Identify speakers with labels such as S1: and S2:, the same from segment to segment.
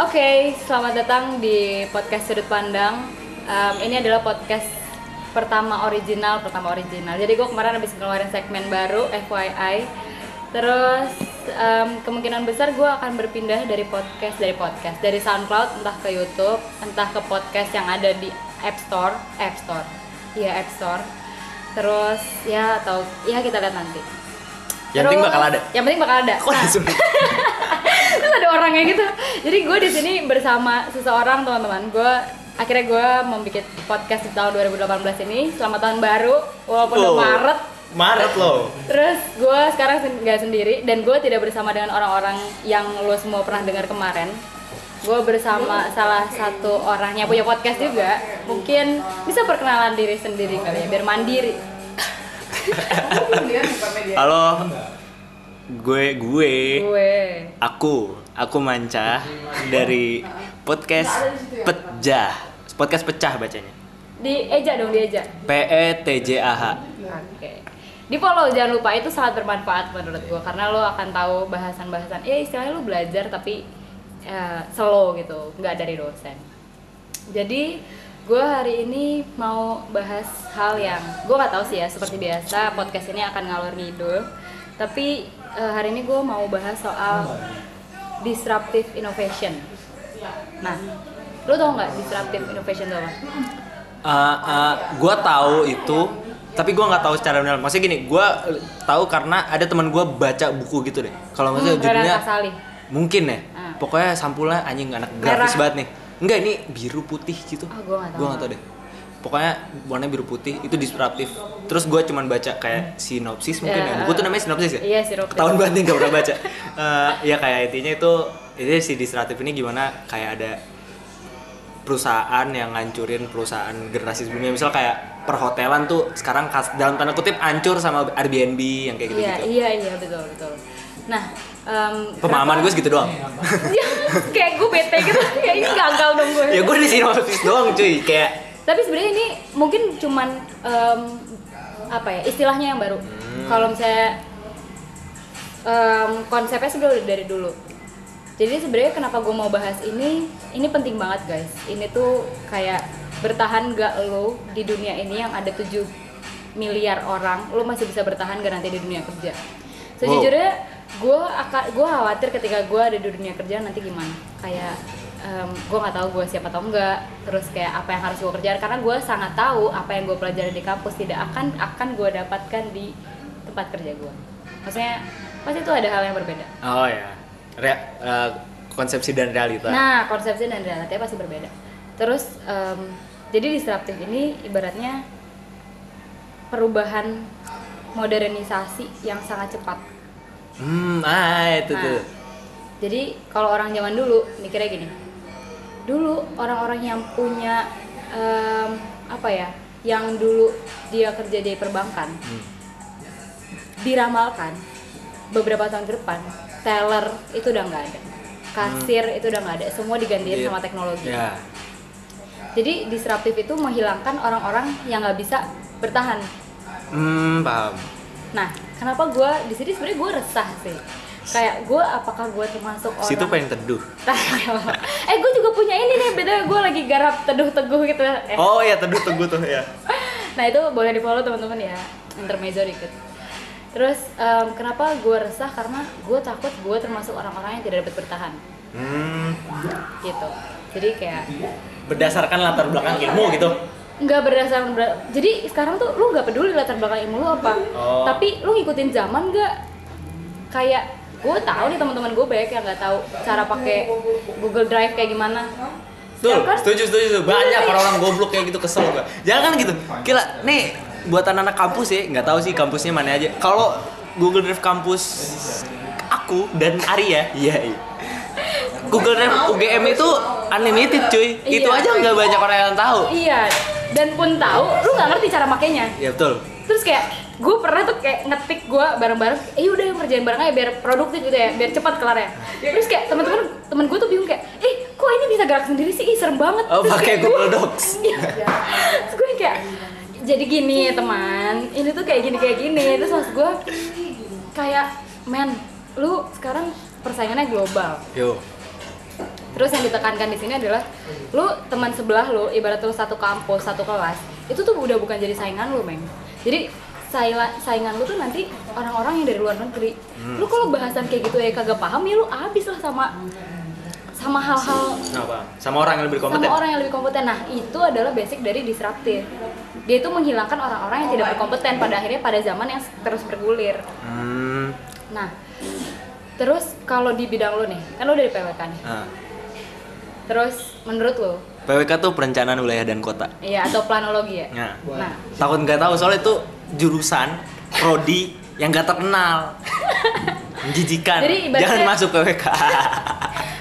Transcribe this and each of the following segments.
S1: Oke, selamat datang di podcast Sudut Pandang. Um, ini adalah podcast pertama original, pertama original. Jadi gue kemarin habis ngeluarin segmen baru, FYI. Terus um, kemungkinan besar gue akan berpindah dari podcast dari podcast dari SoundCloud entah ke YouTube, entah ke podcast yang ada di App Store, App Store, iya App Store. Terus ya atau ya kita lihat nanti.
S2: Yang penting bakal ada.
S1: Yang penting bakal ada.
S2: Kok
S1: Nah? terus ada orangnya gitu. Jadi gue di sini bersama seseorang teman-teman. Gue akhirnya gue membuat podcast di tahun 2018 ini. Selamat tahun baru walaupun udah
S2: Oh.
S1: Maret.
S2: Maret loh.
S1: terus gue sekarang sen- nggak sendiri dan gue tidak bersama dengan orang-orang yang lo semua pernah dengar kemarin. Gue bersama salah satu orang yang punya podcast juga. Mungkin bisa perkenalan diri sendiri kali ya biar mandiri.
S2: Halo. Gue gue.
S1: Gue.
S2: Aku aku Manca dari podcast Pecah. Podcast Pecah bacanya.
S1: di Eja dong di Eja
S2: P E T J A H.
S1: Oke. Di follow jangan lupa itu sangat bermanfaat menurut gua karena lo akan tahu bahasan-bahasan. Ya istilahnya lo belajar tapi ya, slow gitu, nggak dari dosen. Jadi gua hari ini mau bahas hal yang gua nggak tahu sih ya seperti biasa podcast ini akan ngalor ngidul. Tapi eh, hari ini gua mau bahas soal disruptive innovation. Nah, lo tau nggak disruptive innovation itu apa?
S2: Uh, uh, gue tahu itu, tapi gue nggak tahu secara benar. Maksudnya gini, gue tahu karena ada teman gue baca buku gitu deh. Kalau maksudnya
S1: Hmm,
S2: judulnya mungkin ya.
S1: Ah.
S2: Pokoknya sampulnya anjing anak grafis
S1: Merah.
S2: banget nih. Enggak ini biru putih gitu.
S1: Ah, gua nggak tahu.
S2: Gua nggak tahu deh. Pokoknya warnanya biru putih itu disruptif. Terus gue cuman baca kayak sinopsis mungkin
S1: Ya.
S2: ya. Buku tuh namanya sinopsis ya?
S1: Iya, sinopsis.
S2: Ketahuan banget nih gak pernah baca. Eh, ya kayak intinya itu ini si disruptif ini gimana kayak ada perusahaan yang ngancurin perusahaan generasi sebelumnya misal kayak perhotelan tuh sekarang kas- dalam tanda kutip hancur sama Airbnb yang kayak gitu
S1: Iya,
S2: gitu
S1: iya, iya, betul, betul. Nah, em,
S2: pemahaman gue segitu doang
S1: Ya, kayak gue bete gitu, kayak ini gagal dong gue.
S2: ya gue di sinopsis doang cuy kayak
S1: Tapi sebenarnya ini mungkin cuman em, apa ya istilahnya yang baru.
S2: Hmm.
S1: Kalau misalnya em, konsepnya sebenarnya udah dari dulu. Jadi sebenarnya kenapa gue mau bahas ini? Ini penting banget guys. Ini tuh kayak bertahan gak lo di dunia ini yang ada 7 miliar orang, lo masih bisa bertahan gak nanti di dunia kerja? Sejujurnya gue akan gue khawatir ketika gue ada di dunia kerja nanti gimana? Kayak gue nggak tahu gue siapa atau enggak. Terus kayak apa yang harus gue kerjakan karena gue sangat tahu apa yang gue pelajari di kampus tidak akan akan gue dapatkan di tempat kerja gue maksudnya pasti itu ada hal yang berbeda.
S2: Oh ya Rea- eh, konsepsi dan realita.
S1: Nah konsepsi dan realitanya pasti berbeda. Terus em, jadi disruptif ini ibaratnya perubahan modernisasi yang sangat cepat.
S2: Hmm ah itu
S1: Nah,
S2: tuh.
S1: Jadi kalau orang zaman dulu mikirnya gini, dulu orang-orang yang punya em, apa ya, yang dulu dia kerja di perbankan,
S2: Hmm.
S1: diramalkan beberapa tahun ke depan, teller itu udah nggak ada, kasir itu udah nggak ada, semua digantiin
S2: Iya.
S1: sama teknologi.
S2: ya
S1: Jadi disruptif itu menghilangkan orang-orang yang nggak bisa bertahan.
S2: hmm paham
S1: Nah, kenapa gue di sini sebenarnya gue resah sih. Kayak gue, apakah gue termasuk orang?
S2: situ pengen teduh.
S1: Eh gue juga punya ini nih beda gue lagi garap teduh teguh gitu. Eh.
S2: oh ya teduh teduh tuh ya
S1: nah itu boleh di follow teman-teman ya. Intermezzo dikit terus em, kenapa gue resah? Karena gue takut gue termasuk orang-orang yang tidak dapat bertahan.
S2: Hmm.
S1: Gitu. Jadi kayak
S2: berdasarkan latar belakang ilmu gitu?
S1: Nggak berdasarkan ber- jadi sekarang tuh lu nggak peduli latar belakang ilmu lu apa.
S2: Oh.
S1: tapi lu ngikutin zaman nggak? Kayak gue tahu nih teman-teman gue banyak yang nggak tahu cara pakai Google Drive kayak gimana
S2: Tuh,
S1: Ya kan?
S2: setuju, setuju, setuju. Banyak orang-orang goblok kayak gitu kesel gua. Jangan gitu. Gila, nih buat anak-anak kampus ya, nggak tahu sih kampusnya mana aja. Kalau Google Drive kampus aku dan Arya, iya, iya. Google Drive UGM itu unlimited cuy. Itu
S1: Iya.
S2: aja nggak banyak orang yang tahu.
S1: Iya, dan pun tahu, lu nggak ngerti cara makainya.
S2: Ya betul.
S1: Terus kayak gue pernah tuh kayak ngetik gue bareng-bareng, eh udah ngerjain bareng aja biar produktif gitu ya, biar cepat kelar ya. Terus kayak teman-teman temen gue tuh bingung kayak, eh kok ini bisa gerak sendiri sih, ih serem banget.
S2: Oh,
S1: Terus
S2: pakai
S1: kayak
S2: Google Docs.
S1: Iya. Terus gue kayak, jadi gini teman, ini tuh kayak gini kayak gini. Terus maksud gue kayak, men, lu sekarang persaingannya global.
S2: Yo.
S1: terus yang ditekankan di sini adalah lu teman sebelah lu ibarat lu satu kampus satu kelas itu tuh udah bukan jadi saingan lu meng jadi saingan lu tuh nanti orang-orang yang dari luar negeri lu kalau bahasan kayak gitu ya kagak paham ya lu abis lah sama sama hal-hal
S2: Apa? Sama orang yang lebih kompeten.
S1: sama orang yang lebih kompeten. Nah, itu adalah basic dari disruptif. Dia itu menghilangkan orang-orang yang tidak berkompeten pada akhirnya pada zaman yang terus bergulir.
S2: Hmm.
S1: Nah, terus kalau di bidang lu nih, kan lu dari PWK nih.
S2: Nah,
S1: Terus menurut lu,
S2: PWK tuh perencanaan wilayah dan kota.
S1: iya atau planologi ya?
S2: Nah,
S1: Nah,
S2: takut nggak tahu soalnya itu jurusan prodi yang gak terkenal. Menjijikan.
S1: Jadi
S2: Jangan masuk PWK.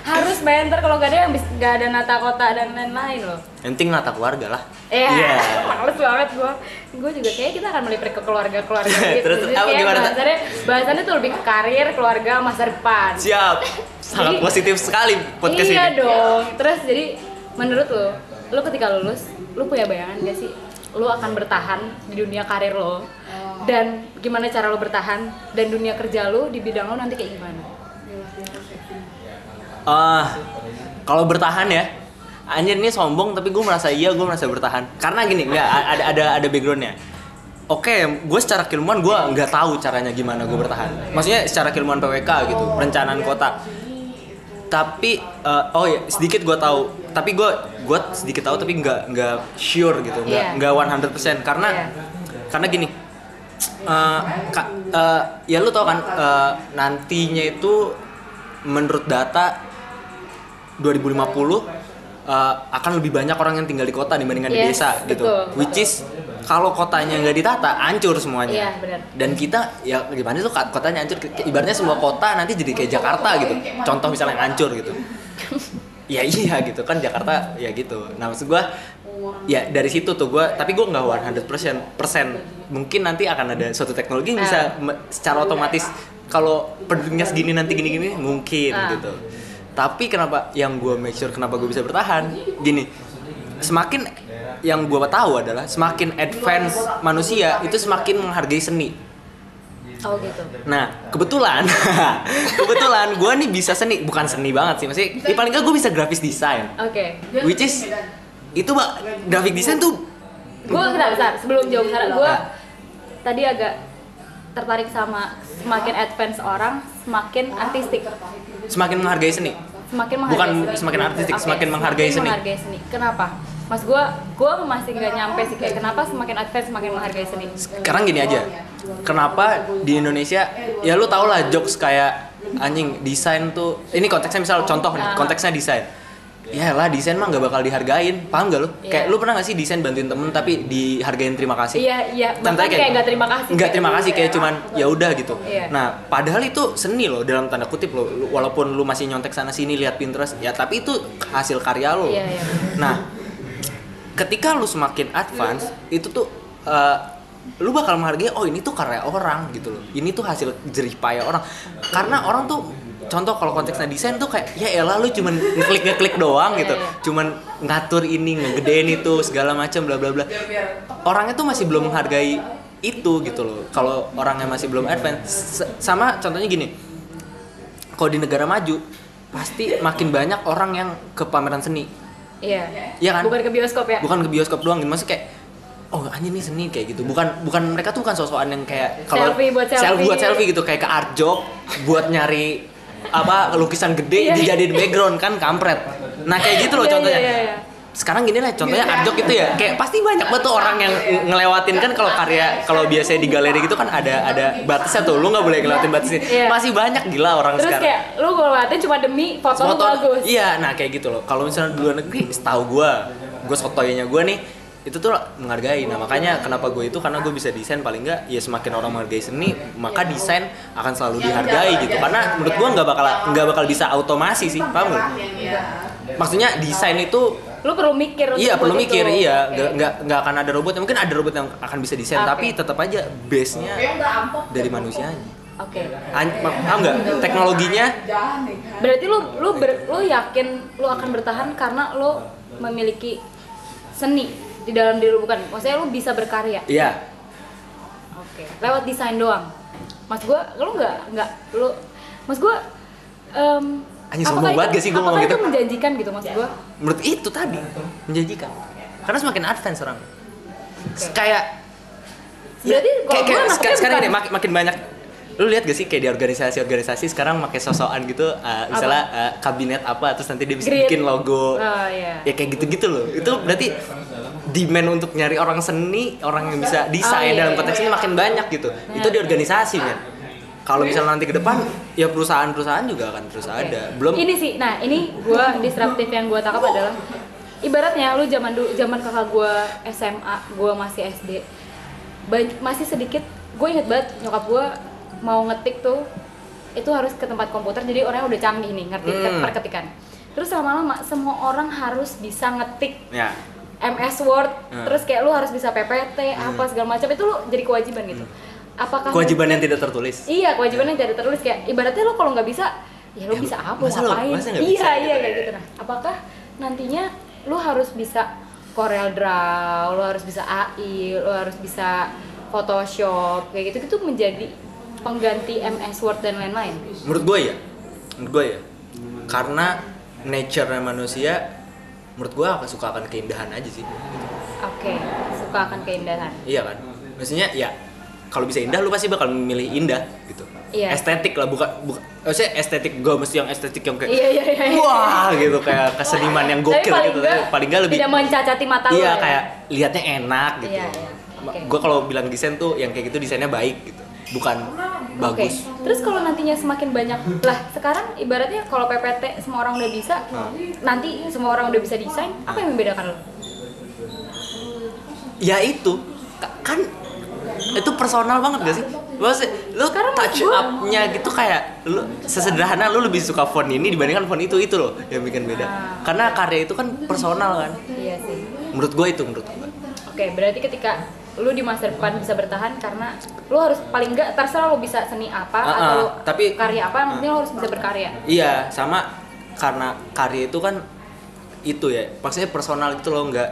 S1: harus bayar ntar kalau gak ada yang gak ada nata kota dan lain-lain loh.
S2: Yang penting nata keluarga lah.
S1: Iya,
S2: Iya.
S1: males banget gua. Gua juga kayak kita akan melipir ke keluarga-keluarga gitu.
S2: Terus
S1: Jadi
S2: apa gimana,
S1: bahasannya, bahasannya tuh lebih ke karir, keluarga, masa depan.
S2: Siap. Sangat
S1: Jadi-
S2: positif sekali podcast
S1: iya
S2: ini.
S1: dong. Terus jadi menurut lo, lo ketika lulus, lo punya bayangan gak sih? Lo akan bertahan di dunia karir lo dan gimana cara lo bertahan dan dunia kerja lo di bidang lo nanti kayak gimana?
S2: Ah, kalau bertahan ya, anjir ini sombong tapi gue merasa iya gue merasa bertahan. Karena gini, nggak ada ada ada backgroundnya. Oke, gue secara keilmuan gue nggak tahu caranya gimana gue bertahan. Maksudnya secara keilmuan PWK gitu, perencanaan kota. Tapi eh, oh ya sedikit gue tahu. Tapi gue gue sedikit tahu tapi nggak nggak sure gitu, nggak
S1: Iya.
S2: nggak 100% karena
S1: Iya.
S2: karena gini. eh, ka- eh, ya lu tau kan eh, nantinya itu menurut data 2050 uh, akan lebih banyak orang yang tinggal di kota dibandingkan di
S1: Yes,
S2: desa gitu.
S1: betul.
S2: Which is kalau kotanya nggak ditata, hancur semuanya.
S1: Iya, benar.
S2: Dan kita ya gimana tuh kotanya hancur? Ibaratnya semua kota nanti jadi kayak Jakarta gitu. Contoh misalnya hancur gitu. ya iya gitu kan Jakarta ya gitu. Nah maksud gua ya dari situ tuh gua tapi gua nggak 100% persen mungkin nanti akan ada suatu teknologi yang bisa
S1: Ah.
S2: secara otomatis kalau penduduknya segini nanti gini-gini mungkin
S1: Ah.
S2: gitu tapi kenapa yang gue make sure kenapa gue bisa bertahan gini semakin yang gue tahu adalah semakin advance manusia itu semakin menghargai seni
S1: Oh gitu.
S2: nah kebetulan kebetulan gue nih bisa seni bukan seni banget sih maksudnya ya paling nggak gue bisa grafis design
S1: Oke.
S2: which is itu mbak grafik design tuh
S1: Gue bentar, bentar. Sebelum jawab sana, gue tadi agak tertarik sama semakin advance orang, semakin artistik.
S2: semakin menghargai seni
S1: semakin menghargai
S2: Bukan
S1: seni.
S2: semakin artistik,
S1: Oke,
S2: semakin menghargai seni.
S1: menghargai seni. Kenapa? Mas gua gua masih nggak nyampe sih kayak kenapa semakin advance semakin menghargai seni.
S2: sekarang gini aja kenapa di Indonesia ya lu tau lah jokes kayak anjing desain tuh ini konteksnya misal contoh nih
S1: Ah.
S2: konteksnya desain ya lah desain mah nggak bakal dihargain paham gak lu
S1: Iya.
S2: kayak lu pernah gak sih desain bantuin temen tapi dihargain terima kasih
S1: Iya, iya. Bahkan
S2: Contohnya
S1: kayak nggak terima kasih.
S2: nggak terima kasih kayak cuman ya udah gitu
S1: Iya.
S2: nah padahal itu seni loh dalam tanda kutip loh walaupun lu masih nyontek sana sini lihat Pinterest ya tapi itu hasil karya lo
S1: Iya, iya.
S2: nah ketika lu semakin advance itu tuh eh, lu bakal menghargai oh ini tuh karya orang gitu loh. Ini tuh hasil jerih payah orang. Karena orang tuh contoh kalau konteksnya desain tuh kayak ya elah lu cuman ngeklik ngeklik doang gitu.
S1: Iya, iya.
S2: cuman ngatur ini ngegedein itu segala macam bla bla bla. Orangnya tuh masih belum menghargai itu gitu loh. Kalau orangnya masih belum advance sama contohnya gini. Kalau di negara maju pasti makin banyak orang yang ke pameran seni
S1: Iya.
S2: Iya kan?
S1: Bukan ke bioskop ya?
S2: bukan ke bioskop doang gitu maksudnya kayak oh anjir nih seni kayak gitu bukan bukan mereka tuh bukan sosokan yang kayak kalau
S1: Selfie buat selfie.
S2: buat selfie gitu kayak ke art job buat nyari apa lukisan gede
S1: Iya.
S2: dijadiin background kan kampret nah kayak gitu loh
S1: Iya,
S2: contohnya
S1: Iya, iya, iya.
S2: Sekarang gini lah contohnya art job gitu ya kayak pasti banyak banget tuh orang yang ng- ngelewatin kan kalau karya kalau biasanya di galeri gitu kan ada ada batasnya tuh lu nggak boleh ngelewatin batasnya
S1: Iya.
S2: masih banyak gila orang
S1: Terus
S2: sekarang
S1: kayak lu ngeliatin cuma demi foto, lu
S2: Foto-
S1: bagus.
S2: Iya, nah kayak gitu loh. Kalau misalnya di luar negeri, setahu gue, gue sotoynya gue nih, itu tuh menghargai. Nah makanya kenapa gue itu karena gue bisa desain paling nggak ya semakin orang menghargai seni, maka desain akan selalu dihargai gitu. Karena menurut gue nggak bakal nggak bakal bisa otomasi sih, paham nggak? Maksudnya desain itu
S1: Lu perlu mikir
S2: iya perlu
S1: itu.
S2: mikir, iya nggak nggak nggak akan ada robot. Mungkin ada robot yang akan bisa desain,
S1: Oke.
S2: tapi tetap aja base-nya dari manusianya.
S1: Oke.
S2: An- paham nggak? Teknologinya
S1: Berarti lu lu ber- lu yakin lu akan bertahan karena lu memiliki seni di dalam diri lu bukan? Maksudnya lu bisa berkarya.
S2: Iya,
S1: Oke. Lewat desain doang. Mas gua lu nggak nggak lu Mas gua em,
S2: anjing sombong banget gak sih gue ngomong
S1: apakah
S2: gitu?
S1: itu menjanjikan gitu maksud gue
S2: menurut itu tadi menjanjikan. Karena semakin advance orang. Kayak
S1: Berarti kalau
S2: kayak, kayak sekarang
S1: bukan-
S2: ini makin, makin banyak lu lihat gak sih kayak di organisasi-organisasi sekarang pakai sosokan gitu uh, misalnya uh, kabinet apa terus nanti dia bisa
S1: Grid.
S2: bikin logo.
S1: Oh iya.
S2: Ya kayak gitu-gitu loh. Itu berarti demand untuk nyari orang seni orang yang bisa desain
S1: Oh, iya,
S2: dalam
S1: iya.
S2: konteks ini makin banyak gitu. Itu di organisasi kan kalau misalnya nanti ke depan ya perusahaan-perusahaan juga akan terus
S1: Oke.
S2: ada. Belum.
S1: Ini sih nah ini gue disruptif yang gue tangkap adalah ibaratnya lu zaman dulu zaman kakak gue SMA gue masih SD masih sedikit gue inget banget nyokap gue mau ngetik tuh itu harus ke tempat komputer jadi orangnya udah canggih nih ngerti
S2: Hmm.
S1: perketikan terus lama-lama semua orang harus bisa ngetik
S2: ya.
S1: MS Word
S2: Hmm.
S1: terus kayak lu harus bisa PPT apa segala macam itu lu jadi kewajiban gitu apakah
S2: kewajiban yang tidak tertulis
S1: Iya, kewajiban yang tidak tertulis kayak ibaratnya lo kalau nggak bisa, ya lo
S2: Ya,
S1: bisa apa,
S2: masa lo-
S1: ngapain?
S2: masa nggak
S1: iya,
S2: bisa
S1: iya
S2: gitu
S1: kayak
S2: ya?
S1: gitu nah. Apakah nantinya lo harus bisa Corel Draw, lo harus bisa AI, lo harus bisa Photoshop, kayak gitu itu menjadi pengganti MS Word dan lain-lain.
S2: menurut gue ya menurut gue ya karena nature manusia menurut gue akan suka akan keindahan aja sih
S1: Oke, suka akan keindahan.
S2: iya kan maksudnya ya kalau bisa indah lu pasti bakal memilih indah gitu
S1: Iya.
S2: estetik lah bukan bukan maksudnya estetik gue mesti yang estetik yang kayak
S1: Iya, iya, iya. iya.
S2: wah gitu kayak keseniman yang gokil
S1: paling
S2: gitu
S1: nggak
S2: paling nggak lebih
S1: tidak mencacati mata
S2: iya
S1: ya.
S2: kayak lihatnya enak gitu
S1: Iya, iya. Oke.
S2: gue kalau bilang desain tuh yang kayak gitu desainnya baik gitu bukan
S1: Oke.
S2: bagus
S1: Terus kalau nantinya semakin banyak lah sekarang ibaratnya kalau PPT semua orang udah bisa, nanti semua orang udah bisa desain, apa yang membedakan lo?
S2: ya itu Ka- kan itu personal banget gak sih Maksudnya, lu
S1: Sekarang
S2: touch
S1: gua-
S2: up-nya gitu kayak lu sesederhana lu lebih suka font ini dibandingkan font itu itu loh yang bikin beda
S1: Ah.
S2: karena karya itu kan personal kan
S1: Iya sih.
S2: menurut gue itu menurut gue
S1: Oke, berarti ketika lu di masa depan bisa bertahan karena lu harus paling enggak terserah lu bisa seni apa
S2: Ah,
S1: atau
S2: ah,
S1: lu
S2: tapi-
S1: karya apa, yang penting lu harus bisa berkarya.
S2: iya sama karena karya itu kan itu ya maksudnya personal gitu loh nggak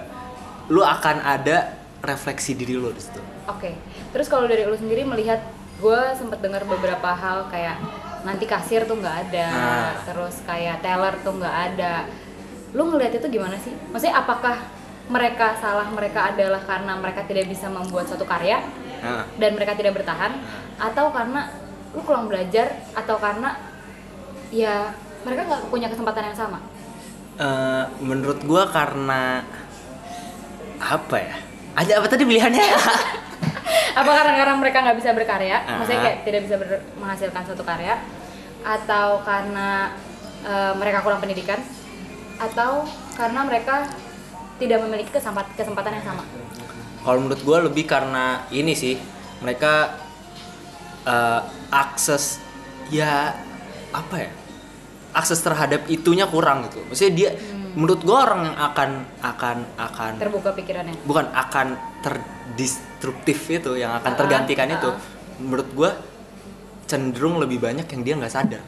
S2: lu akan ada refleksi diri lo di situ
S1: Oke. Terus kalau dari lu sendiri melihat gue sempet dengar beberapa hal kayak nanti kasir tuh nggak ada,
S2: Nah.
S1: terus kayak teller tuh nggak ada. Lu ngelihat itu gimana sih? Maksudnya apakah mereka salah mereka adalah karena mereka tidak bisa membuat suatu karya
S2: nah,
S1: dan mereka tidak bertahan atau karena lu kurang belajar atau karena ya mereka nggak punya kesempatan yang sama
S2: eh, menurut gue karena apa ya ada apa tadi pilihannya?
S1: Apa karena karena mereka nggak bisa berkarya?
S2: Ah.
S1: maksudnya kayak tidak bisa ber- menghasilkan suatu karya? Atau karena eh, mereka kurang pendidikan? Atau karena mereka tidak memiliki kesempat- kesempatan yang sama?
S2: Kalau menurut gue lebih karena ini sih mereka eh, akses ya apa ya? Akses terhadap itunya kurang gitu. Maksudnya dia menurut gue orang yang akan akan akan
S1: terbuka pikirannya
S2: bukan akan terdestruktif itu yang akan
S1: Ah,
S2: tergantikan itu.
S1: ah.
S2: Menurut gue cenderung lebih banyak yang dia nggak sadar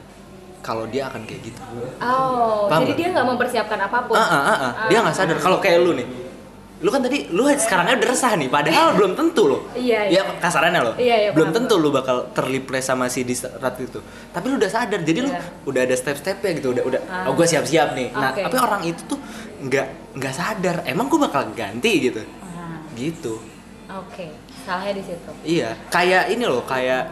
S2: kalau dia akan kayak gitu.
S1: oh
S2: Paham
S1: jadi
S2: nggak?
S1: dia nggak mempersiapkan apa pun
S2: Ah, ah, ah, ah. Dia nggak sadar kalau kayak lu nih. Lu kan tadi lu sekarangnya udah resah nih, padahal belum tentu loh.
S1: Iya, iya.
S2: Ya kasarannya loh.
S1: Iya, iya,
S2: belum
S1: paham,
S2: tentu lu bakal terlipless sama si diserat itu. Tapi lu udah sadar, jadi lu
S1: Iya.
S2: udah ada step-stepnya gitu, udah udah
S1: Ah.
S2: oh gue siap-siap nih. Nah,
S1: Oke.
S2: tapi orang itu tuh nggak nggak sadar. Emang gue bakal ganti gitu.
S1: Ah,
S2: Gitu.
S1: oke salahnya di situ
S2: Iya, kayak ini loh, kayak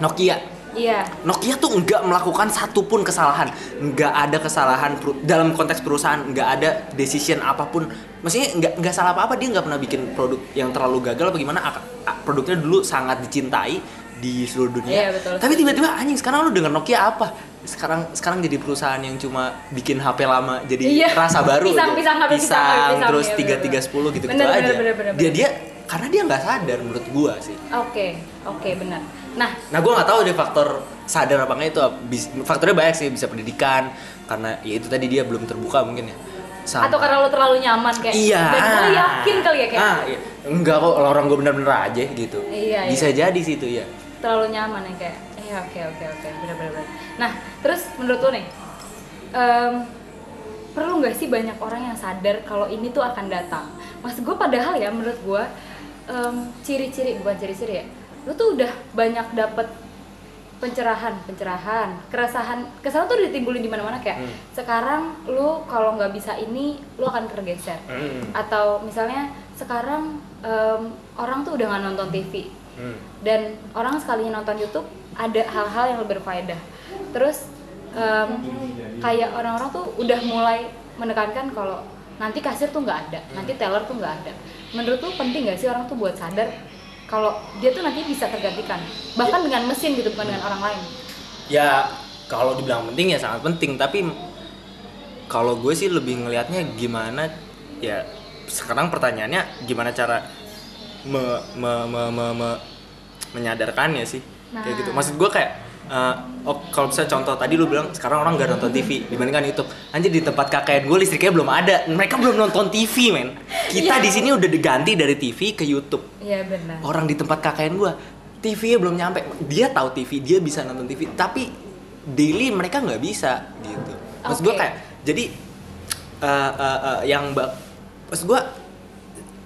S2: Nokia.
S1: Iya
S2: Nokia tuh nggak melakukan satupun kesalahan, nggak ada kesalahan dalam konteks perusahaan, nggak ada decision apa pun. Maksudnya nggak nggak salah apa apa dia nggak pernah bikin produk yang terlalu gagal apa gimana. Produknya dulu sangat dicintai di seluruh dunia.
S1: Iya, betul.
S2: Tapi tiba-tiba anjing sekarang lu denger Nokia apa? Sekarang sekarang jadi perusahaan yang cuma bikin HP lama jadi
S1: Iya.
S2: rasa baru.
S1: Pisang,
S2: aja.
S1: pisang, pisang,
S2: pisang,
S1: pisang,
S2: terus
S1: iya,
S2: tiga tiga sepuluh gitu gitu
S1: Bener,
S2: aja.
S1: bener, bener, bener,
S2: Dia
S1: bener.
S2: dia karena dia nggak sadar menurut gua sih.
S1: oke oke benar nah
S2: Nah, gue nggak tahu deh faktor sadar apa itu. Faktornya banyak sih, bisa pendidikan, karena ya itu tadi dia belum terbuka mungkin ya. Sama-
S1: atau karena lo terlalu nyaman kayak
S2: iya.
S1: dan gue yakin kali ya kayak
S2: Ah, iya. Enggak kok, orang gue bener-bener aja gitu.
S1: Iya,
S2: Bisa
S1: iya.
S2: jadi sih itu ya.
S1: terlalu nyaman ya kayak iya oke oke oke benar. nah terus menurut lo nih em, perlu nggak sih banyak orang yang sadar kalau ini tuh akan datang maksud gue padahal ya menurut gue em, ciri-ciri bukan ciri-ciri ya lo tuh udah banyak dapet pencerahan pencerahan keresahan keresahan tuh ditimbulin di mana-mana kayak
S2: Hmm.
S1: sekarang lu kalau nggak bisa ini lu akan tergeser
S2: Hmm.
S1: atau misalnya sekarang em, orang tuh udah nggak nonton TV
S2: Hmm.
S1: dan orang sekalinya nonton YouTube ada hal-hal yang berfaedah terus em, kayak orang-orang tuh udah mulai menekankan kalau nanti kasir tuh nggak ada nanti teller tuh nggak ada menurut tuh penting nggak sih orang tuh buat sadar kalau dia tuh nanti bisa tergantikan. Bahkan dengan mesin gitu bukan dengan orang lain.
S2: Ya kalau dibilang penting ya sangat penting tapi kalau gue sih lebih ngelihatnya gimana ya sekarang pertanyaannya gimana cara me, me, me, me, me- menyadarkannya sih. Kayak
S1: Nah.
S2: gitu maksud gue kayak eh, oh kalau misalnya contoh tadi lu bilang sekarang orang gak nonton TV dibandingkan YouTube. Anjir di tempat KKN gue listriknya belum ada. Mereka belum nonton TV men. Kita
S1: Iya.
S2: di sini udah diganti dari TV ke YouTube.
S1: Iya benar.
S2: Orang di tempat KKN gua TV-nya belum nyampe. Dia tahu TV dia bisa nonton TV tapi daily mereka nggak bisa gitu. Maksud gua
S1: Oke.
S2: kayak jadi eh, eh, eh, yang bak maksud gua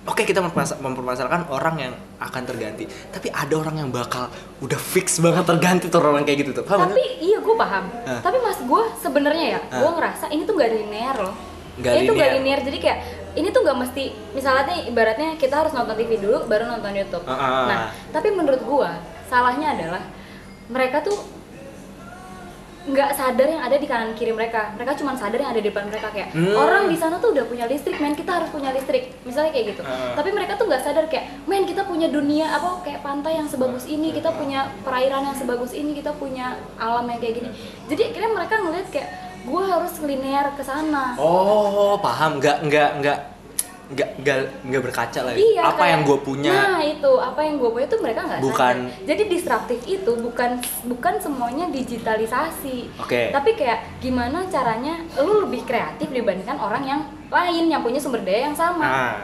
S2: oke kita mempermasa- mempermasalahkan orang yang akan terganti tapi ada orang yang bakal udah fix banget terganti tuh orang kayak gitu tuh paham
S1: tapi iya gue paham
S2: Hah.
S1: tapi mas gue sebenarnya ya
S2: Hah.
S1: gue ngerasa ini tuh gak linear loh
S2: Nggak
S1: ini tuh gak
S2: linear.
S1: linear jadi kayak ini tuh gak mesti misalnya nih, ibaratnya kita harus nonton TV dulu baru nonton YouTube
S2: Ah, ah, ah.
S1: nah tapi menurut gue salahnya adalah mereka tuh nggak sadar yang ada di kanan kiri mereka. Mereka cuma sadar yang ada di depan mereka kayak
S2: Hmm.
S1: orang di sana tuh udah punya listrik men kita harus punya listrik. Misalnya kayak gitu.
S2: Ah.
S1: tapi mereka tuh nggak sadar kayak men kita punya dunia apa kayak pantai yang sebagus ini kita punya perairan yang sebagus ini kita punya alam yang kayak gini. Jadi akhirnya mereka ngeliat kayak gue harus linear ke sana.
S2: Oh paham. Nggak nggak nggak nggak nggak nggak berkaca lagi
S1: Iya,
S2: apa
S1: kayak-
S2: yang gue punya
S1: Nah itu apa yang gue punya tuh mereka nggak
S2: Bukan-
S1: sadar. Jadi disruptif itu bukan bukan semuanya digitalisasi.
S2: Oke.
S1: Tapi kayak gimana caranya lu lebih kreatif dibandingkan orang yang lain yang punya sumber daya yang sama.
S2: ah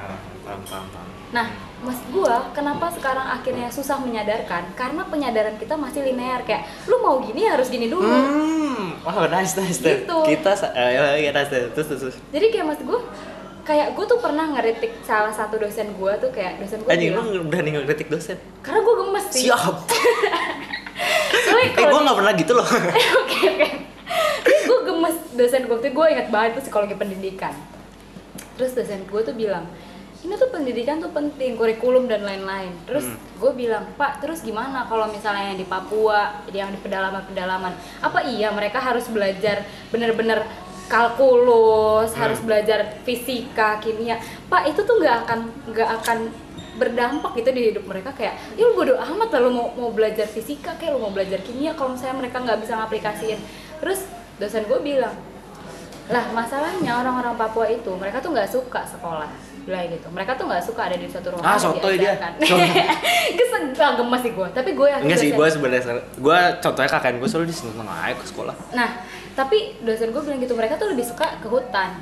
S2: paham paham paham
S1: Nah, mas gua kenapa sekarang akhirnya susah menyadarkan? Karena penyadaran kita masih linear kayak lu mau gini harus gini dulu.
S2: Hmm, wow nice nice.
S1: Gitu.
S2: Kita eh, ya, nice, nice. terus terus.
S1: Jadi kayak mas gua kayak gue tuh pernah ngeritik salah satu dosen gua tuh kayak dosen gue
S2: Anjing lu berani ngekritik dosen.
S1: karena gue gemes sih
S2: Siap.
S1: Soalnya
S2: eh
S1: di-
S2: nggak pernah gitu loh.
S1: oke oke gue gemes dosen gue tuh gue ingat banget itu psikologi pendidikan terus dosen gue tuh bilang ini tuh pendidikan tuh penting kurikulum dan lain-lain terus
S2: Hmm.
S1: gue bilang pak terus gimana kalau misalnya yang di Papua yang di pedalaman pedalaman apa iya mereka harus belajar bener-bener kalkulus
S2: Hmm.
S1: harus belajar fisika kimia. Pak itu tuh nggak akan nggak akan berdampak gitu di hidup mereka. Kayak ya lu bodo amat lah lu mau mau belajar fisika kayak lu mau belajar kimia kalau misalnya mereka nggak bisa ngaplikasiin. Terus dosen gue bilang lah masalahnya orang-orang Papua itu mereka tuh nggak suka sekolah. Bilang gitu. Mereka tuh nggak suka ada di suatu ruangan
S2: Ah, sotoy dia.
S1: kesel ah, gemes sih gue tapi gue
S2: Enggak sih, gua sebenarnya gua contohnya kakak gue selalu diseneng aja ke sekolah.
S1: nah tapi dosen gue bilang gitu mereka tuh lebih suka ke hutan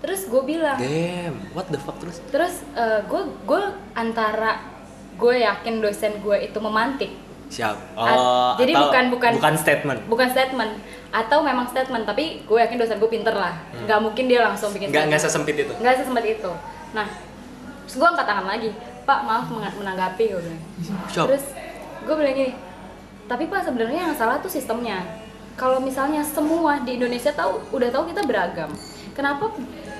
S1: terus gue bilang
S2: Damn, what the fuck terus?
S1: terus gue gue antara gue yakin dosen gue itu memantik
S2: Siap.
S1: At-
S2: Oh,
S1: jadi
S2: atau
S1: bukan- bukan-
S2: bukan statement.
S1: bukan statement atau memang statement tapi gue yakin dosen gue pinter lah nggak mungkin dia langsung bikin
S2: Enggak enggak
S1: statement.
S2: sesempit itu.
S1: nggak sesempet itu nah terus gue angkat tangan lagi pak maaf menanggapi gue bilang
S2: Siap.
S1: terus gue bilang gini tapi pak sebenarnya yang salah tuh sistemnya kalau misalnya semua di Indonesia tahu udah tahu kita beragam kenapa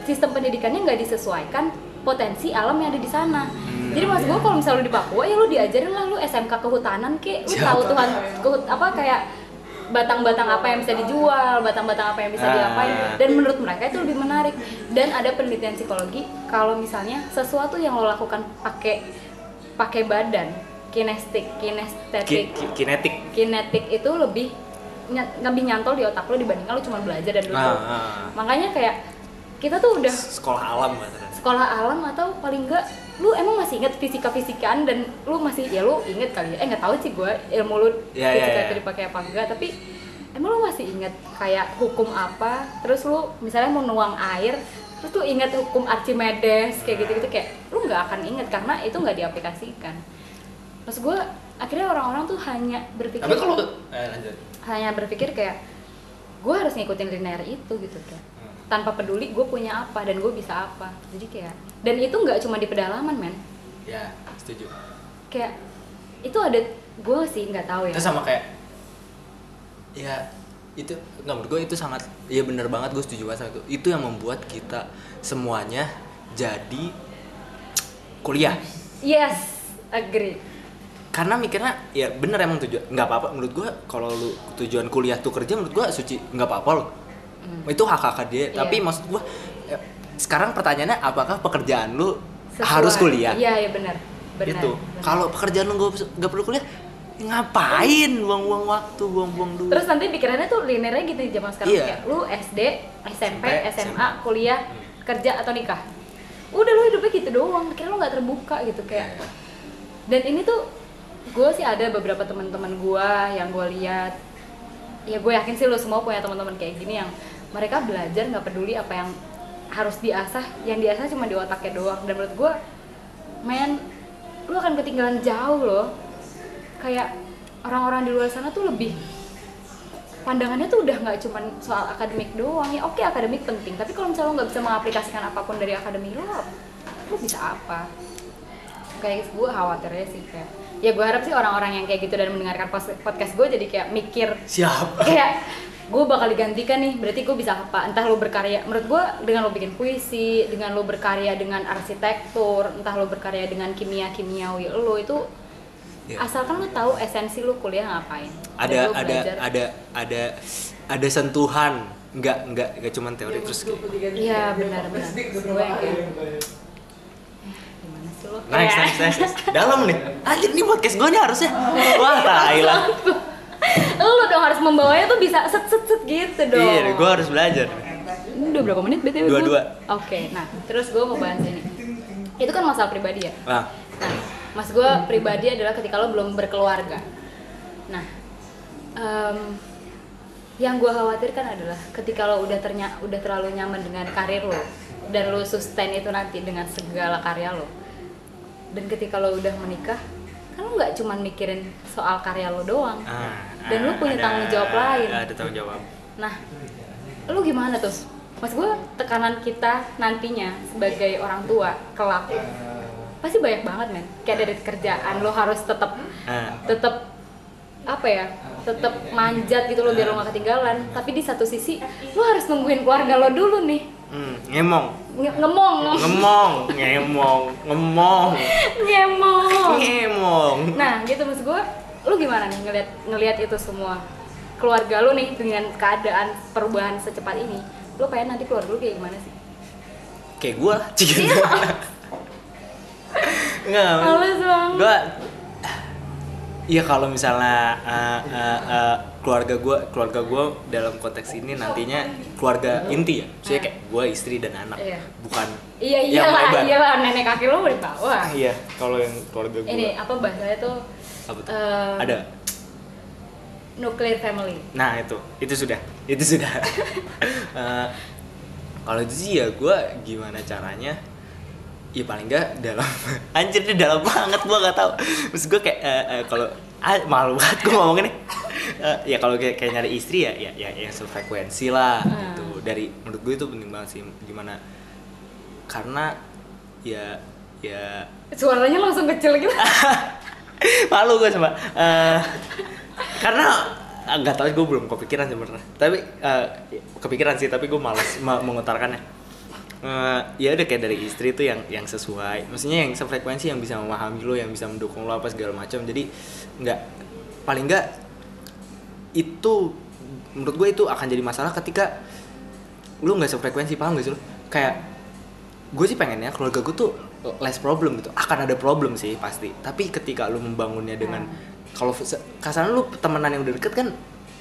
S1: sistem pendidikannya nggak disesuaikan potensi alam yang ada di sana jadi mas gue kalau misalnya lu di Papua ya lu diajarin lah lu SMK kehutanan ke lu
S2: Siapa?
S1: tahu Tuhan kehut apa kayak batang-batang apa yang bisa dijual, batang-batang apa yang bisa
S2: Ah.
S1: diapain dan menurut mereka itu lebih menarik dan ada penelitian psikologi kalau misalnya sesuatu yang lo lakukan pakai pakai badan kinestik
S2: Ki-
S1: kinestetik
S2: ki- kinetik.
S1: kinetik itu lebih lebih nyantol di otak lo dibandingkan lo cuma belajar dan duduk
S2: Ah, ah.
S1: makanya kayak kita tuh udah
S2: Sekolah alam maksudnya.
S1: sekolah alam atau paling enggak lu emang masih inget fisika fisikaan dan lu masih ya lu inget kali ya eh nggak tahu sih gue ilmu lu
S2: Ya, ya,
S1: fisika
S2: ya.
S1: itu dipakai apa enggak tapi emang lu masih inget kayak hukum apa terus lu misalnya mau nuang air terus tuh inget hukum Archimedes kayak gitu gitu kayak lu nggak akan inget karena itu nggak diaplikasikan maksud gue akhirnya orang-orang tuh hanya berpikir
S2: Tapi kalau eh, lanjut.
S1: Hanya berpikir kayak gue harus ngikutin linear itu gitu kayak tanpa peduli gue punya apa dan gue bisa apa. Jadi kayak dan itu nggak cuma di pedalaman men.
S2: Ya, setuju.
S1: kayak itu ada gue sih nggak tahu ya.
S2: Itu sama kayak ya itu nggak menurut gue itu sangat ya bener banget gue setuju banget sama itu. Itu yang membuat kita semuanya jadi kuliah.
S1: Yes agree
S2: karena mikirnya ya bener emang tujuan nggak apa-apa. Menurut gue kalau lu tujuan kuliah tuh kerja menurut gue suci nggak apa-apa loh. Itu hak hak dia.
S1: Iya.
S2: tapi maksud gue ya, sekarang pertanyaannya apakah pekerjaan lu
S1: Sesuai.
S2: harus kuliah?
S1: Iya iya benar benar
S2: gitu. kalau pekerjaan lu nggak perlu kuliah ngapain buang-buang waktu buang-buang duit?
S1: Terus nanti pikirannya tuh linearnya gitu di zaman sekarang.
S2: Iya.
S1: kayak lu SD, SMP,
S2: SMP,
S1: SMA, kuliah, kerja atau nikah. Udah lu hidupnya gitu doang, kira lu nggak terbuka gitu kayak. Dan ini tuh gue sih ada beberapa teman-teman gue yang gue lihat. Ya gue yakin sih lo semua punya teman-teman kayak gini yang mereka belajar nggak peduli apa yang harus diasah. Yang diasah cuma di otaknya doang. Dan menurut gue men lu akan ketinggalan jauh loh. Kayak orang-orang di luar sana tuh lebih pandangannya tuh udah nggak cuma soal akademik doang. Ya oke akademik penting. Tapi kalau misalnya lo nggak bisa mengaplikasikan apa pun dari akademik lo lo bisa apa kayak gue khawatirnya sih kayak ya gue harap sih orang-orang yang kayak gitu dan mendengarkan podcast gue jadi kayak mikir
S2: siap.
S1: kayak gue bakal digantikan nih berarti gue bisa apa? Entah lo berkarya menurut gue dengan lo bikin puisi dengan lo berkarya dengan arsitektur entah lo berkarya dengan kimia kimiawi lo itu
S2: Iya.
S1: asalkan lo tahu esensi lo kuliah ngapain.
S2: Ada ada
S1: belajar.
S2: ada ada ada sentuhan. Nggak nggak nggak cuman teori terus kayak
S1: iya benar benar. gue yang kayak eh, gimana sih lo
S2: nice nice nice, nice. dalam nih anjir nih podcast gue nih harusnya wah tai lah
S1: lo dong harus membawanya tuh bisa set set set gitu dong
S2: iya gue harus belajar
S1: Ini udah berapa menit btw
S2: Dua, dua.
S1: Oke, nah terus gue mau bahas ini. Itu kan masalah pribadi ya.
S2: nah
S1: Nah, mas gue pribadi adalah ketika lo belum berkeluarga. Nah, em, yang gue khawatirkan adalah ketika lo udah ternya udah terlalu nyaman dengan karir lo dan lo sustain itu nanti dengan segala karya lo. Dan ketika lo udah menikah, kan lo nggak cuma mikirin soal karya lo doang.
S2: ah,
S1: Dan
S2: ah,
S1: punya
S2: ada-
S1: tanggung jawab lain.
S2: ada tanggung jawab
S1: Nah, lu gimana tuh? Mas gue tekanan kita nantinya sebagai orang tua kelak pasti banyak banget men. Kayak dari kerjaan lo harus tetap
S2: ah,
S1: tetap apa ya? Tetap manjat gitu lo biar lo gak ketinggalan. Tapi di satu sisi lo harus nungguin keluarga lo dulu nih.
S2: hmm, ngemong
S1: Nge- ngemong,
S2: ngemong ngemong ngemong.
S1: Ngemong.
S2: ngemong
S1: Nah, gitu mas gue, lu gimana nih ngeliat ngeliat itu semua? Keluarga lu nih dengan keadaan perubahan secepat ini, lu pengen nanti keluarga lu kayak gimana sih?
S2: kayak gue lah cik nggak gue Iya kalau misalnya uh, uh, uh, keluarga gue keluarga gue dalam konteks ini nantinya keluarga inti ya, maksudnya kayak gue istri dan anak,
S1: Iya.
S2: bukan
S1: Iya
S2: yang
S1: iyalah,
S2: melebar.
S1: iyalah nenek kakek lu di bawah.
S2: Iya, kalau yang keluarga gue
S1: Ini apa bahasanya tuh?
S2: apa tuh?
S1: eh,
S2: Ada.
S1: Nuclear family.
S2: Nah itu, itu sudah, itu sudah. Eh, kalau itu sih ya gue gimana caranya? Ya paling nggak dalam, anjir ini dalam banget gue nggak tahu. Terus gue kayak eh, eh, kalau ah, malu banget gue ngomongin nih. Eh, ya kalau kayak, kayak nyari istri ya, ya, ya yang sefrekuensi lah.
S1: Hmm.
S2: Gitu. Dari menurut gue itu penting banget sih gimana? Karena ya ya
S1: Suaranya langsung kecil gitu.
S2: malu gue sama Eh, karena nggak tahu gue belum kepikiran sebenarnya tapi eh, kepikiran sih tapi gue malas ma- mengutarakannya Eh, ya udah kayak dari istri tuh yang yang sesuai. Maksudnya yang sefrekuensi yang bisa memahami lo yang bisa mendukung lo apa segala macam. Jadi nggak paling nggak itu menurut gue itu akan jadi masalah ketika lu nggak sefrekuensi paham gak sih lu kayak gue sih pengennya keluarga gue tuh less problem gitu. Akan ada problem sih pasti. Tapi ketika lu membangunnya dengan kalau se- kasarnya lu temenan yang udah deket kan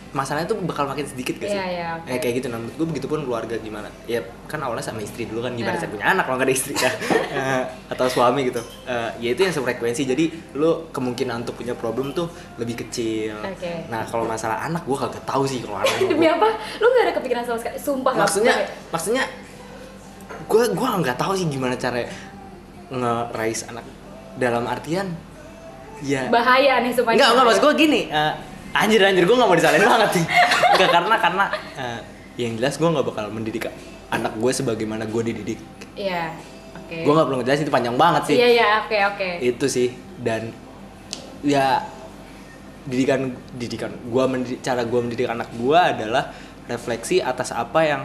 S2: masalahnya tuh bakal makin sedikit gak sih
S1: Iya, iya, oke.
S2: Ya, kayak gitu nah menurut gue begitu pun keluarga gimana ya kan awalnya sama istri dulu kan gimana
S1: Iya.
S2: saya punya anak kalau nggak ada istri ya Eh, atau suami gitu Eh, ya itu yang sefrekuensi jadi lu kemungkinan untuk punya problem tuh lebih kecil
S1: Oke.
S2: nah kalau masalah anak gue kagak tahu sih kalau anak
S1: Demi apa? Lu gak ada kepikiran sama sekali? Sumpah nggak
S2: maksudnya
S1: boleh.
S2: maksudnya gue gua nggak tahu sih gimana cara nge-raise anak dalam artian ya
S1: bahaya nih supaya
S2: enggak enggak maksud gue gini eh, anjir anjir gue nggak mau disalahin banget sih. Enggak karena karena eh, yang jelas gue nggak bakal mendidik anak gue sebagaimana gue dididik.
S1: Iya, oke.
S2: gue nggak perlu ngejelasin itu panjang banget sih.
S1: Iya iya oke oke.
S2: itu sih dan ya didikan didikan gua mendidik, cara gua mendidik anak gua adalah refleksi atas apa yang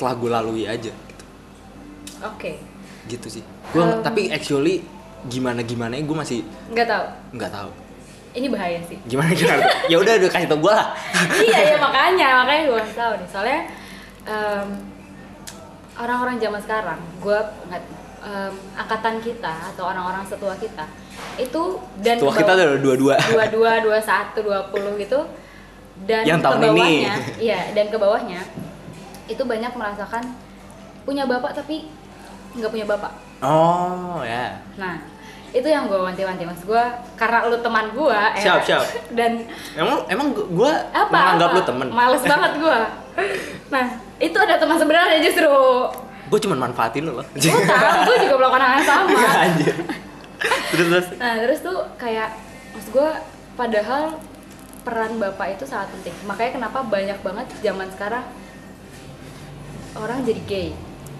S2: telah gue lalui aja gitu,
S1: oke.
S2: Gitu sih. Gua
S1: Um.
S2: tapi actually gimana gimana gue masih
S1: nggak tahu.
S2: Nggak tahu
S1: ini bahaya sih.
S2: Gimana gimana? Ya udah udah kasih tau gue lah.
S1: Iya ya makanya makanya gue nggak tahu nih. Soalnya em, orang-orang zaman sekarang gue nggak em, angkatan kita atau orang-orang setua kita itu dan
S2: tua
S1: ke
S2: kita udah dua dua
S1: dua dua dua satu dua puluh gitu dan
S2: Yang
S1: ke
S2: tahun ini.
S1: bawahnya iya dan ke bawahnya itu banyak merasakan punya bapak tapi nggak punya bapak.
S2: Oh ya.
S1: Nah itu yang gue wanti-wanti. Mas gue karena lu teman gue
S2: Siap, siap.
S1: dan
S2: emang emang gue
S1: apa
S2: menganggap
S1: apa?
S2: lu temen
S1: males banget gue nah itu ada teman sebenarnya justru.
S2: Gue cuma manfaatin lu loh.
S1: Gue tahu gue juga melakukan hal yang sama.
S2: Anjir. Terus terus?
S1: Nah terus tuh kayak mas gue padahal peran bapak itu sangat penting. Makanya kenapa banyak banget zaman sekarang orang jadi gay?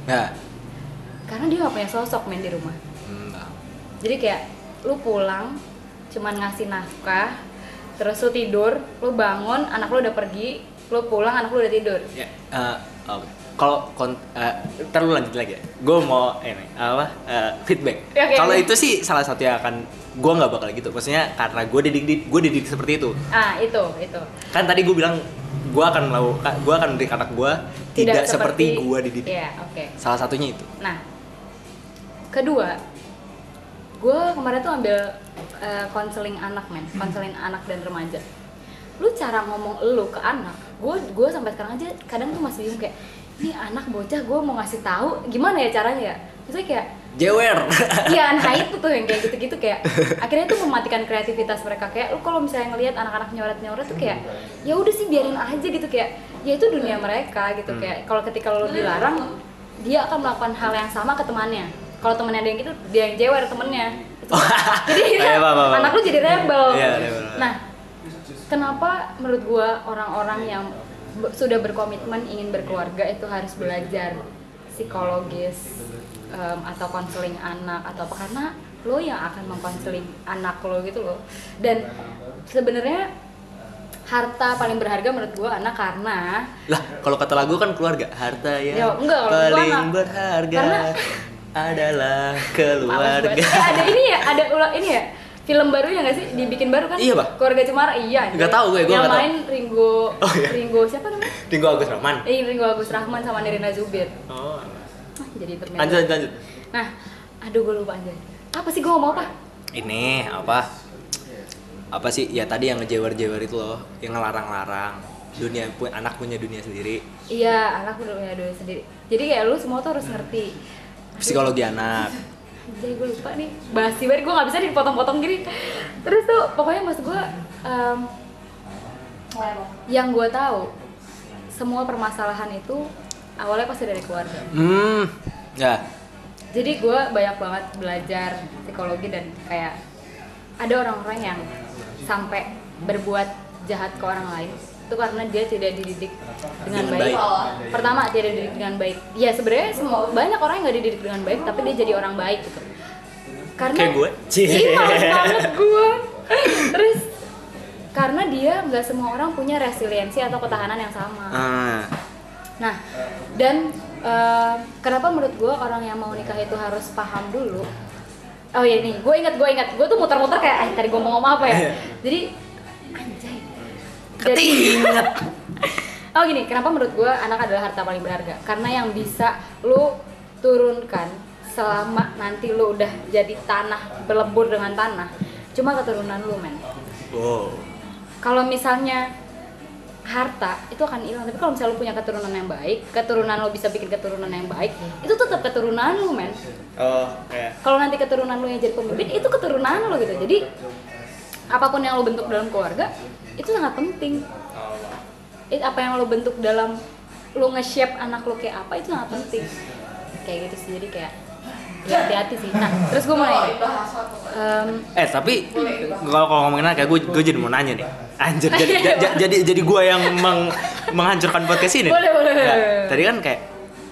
S2: Ya
S1: karena dia nggak punya sosok main di rumah jadi kayak lu pulang cuman ngasih nafkah terus lu tidur lu bangun anak lu udah pergi lu pulang anak lu udah tidur.
S2: Ya eh, oke. kalau kon eh, ntar lu lanjut lagi ya. Gue mau ini apa eh, feedback.
S1: Ya, oke,
S2: kalau itu sih salah satu yang akan gue nggak bakal gitu. Maksudnya karena gue dididik gue dididik seperti itu.
S1: Ah itu itu.
S2: Kan tadi gue bilang gue akan melakukan gue akan mendidik anak gue tidak, seperti, gue dididik.
S1: Iya, oke.
S2: salah satunya itu.
S1: Nah, kedua, gue kemarin tuh ambil eh, konseling anak men, konseling anak dan remaja. Lu cara ngomong lu ke anak, gue gue sampai sekarang aja kadang tuh masih bingung kayak, ini anak bocah gue mau ngasih tahu gimana ya caranya ya? Maksudnya kayak
S2: jewer
S1: Iya, nah itu tuh yang kayak gitu-gitu kayak akhirnya tuh mematikan kreativitas mereka kayak lu kalau misalnya ngelihat anak-anak nyoret-nyoret tuh kayak ya udah sih biarin aja gitu kayak ya itu dunia mereka gitu
S2: Hmm.
S1: kayak kalau ketika lu dilarang dia akan melakukan hal yang sama ke temannya. Kalau temannya ada yang gitu dia yang jewer temennya. Itu. jadi
S2: Iya, paham, paham,
S1: anak lu jadi rebel.
S2: Iya, rebel.
S1: Nah, kenapa menurut gua orang-orang yang sudah berkomitmen ingin berkeluarga itu harus belajar psikologis em, atau konseling anak atau apa karena lo yang akan mengkonseling anak lo gitu loh dan sebenarnya harta paling berharga menurut gua anak karena
S2: lah kalau kata lagu kan keluarga harta yang
S1: Ya, enggak, gua
S2: paling berharga
S1: Karena-
S2: adalah keluarga.
S1: Eh, ada ini ya? Ada ulang ini ya? Film baru ya nggak sih? Dibikin baru kan?
S2: Iya, Pak.
S1: keluarga cemara? Iya anjir.
S2: Nggak tahu gue, gue
S1: yang
S2: nggak tahu.
S1: main Ringo
S2: Oh, iya.
S1: Ringo siapa namanya?
S2: Tinggu Agus Rahman.
S1: Eh Ringo Agus Rahman sama Nirina Zubir.
S2: Oh.
S1: Ah, jadi internet
S2: lanjut lanjut, lanjut.
S1: Nah aduh gue lupa aja. Apa sih gue ngomong apa?
S2: Ini apa? Apa sih? Ya tadi yang ngejewer-jewer itu loh yang ngelarang-larang. Dunia punya anak punya dunia sendiri.
S1: Iya anak punya duit sendiri. Jadi kayak lu semua tuh harus ngerti
S2: psikologi anak.
S1: Jadi gue lupa nih basi banget gue nggak bisa dipotong-potong gini. Terus tuh pokoknya maksud gue em, yang gue tahu semua permasalahan itu awalnya pasti dari keluarga.
S2: Hmm ya.
S1: Jadi gue banyak banget belajar psikologi dan kayak ada orang-orang yang sampai berbuat jahat ke orang lain itu karena dia tidak dididik dengan, baik.
S2: baik.
S1: Pertama tidak dididik dengan baik. Ya sebenarnya semua banyak orang yang nggak dididik dengan baik tapi dia jadi orang baik gitu. Karena
S2: Kayak gue.
S1: Iya banget gue. Terus karena dia nggak semua orang punya resiliensi atau ketahanan yang sama.
S2: ah
S1: Nah, dan eh, kenapa menurut gue orang yang mau nikah itu harus paham dulu? Oh iya nih, gue ingat, gue ingat, gue tuh muter-muter kayak, eh tadi gue mau ngomong apa ya? Jadi. Jadi,
S2: Ketinget.
S1: oh gini, kenapa menurut gue anak adalah harta paling berharga? Karena yang bisa lu turunkan selama nanti lu udah jadi tanah, berlebur dengan tanah, cuma keturunan lu men.
S2: wow
S1: Kalau misalnya harta itu akan hilang tapi kalau misalnya lu punya keturunan yang baik keturunan lu bisa bikin keturunan yang baik itu tetap keturunan lu men
S2: oh ya
S1: kalau nanti keturunan lu yang jadi pemimpin itu keturunan lu gitu jadi apa pun yang lu bentuk dalam keluarga itu sangat penting. It- apa yang lu bentuk dalam lu nge-shape anak lu kayak apa itu sangat penting. Kayak gitu sih jadi kayak ya hati-hati sih. Nah terus gue mau nanya. em,
S2: Eh tapi kalau kalau ngomongin kayak gue gue jadi mau nanya nih. Anjir jadi ja- ja- jadi jadi gue yang meng- menghancurkan podcast ini.
S1: Boleh, boleh.
S2: Ya, tadi kan kayak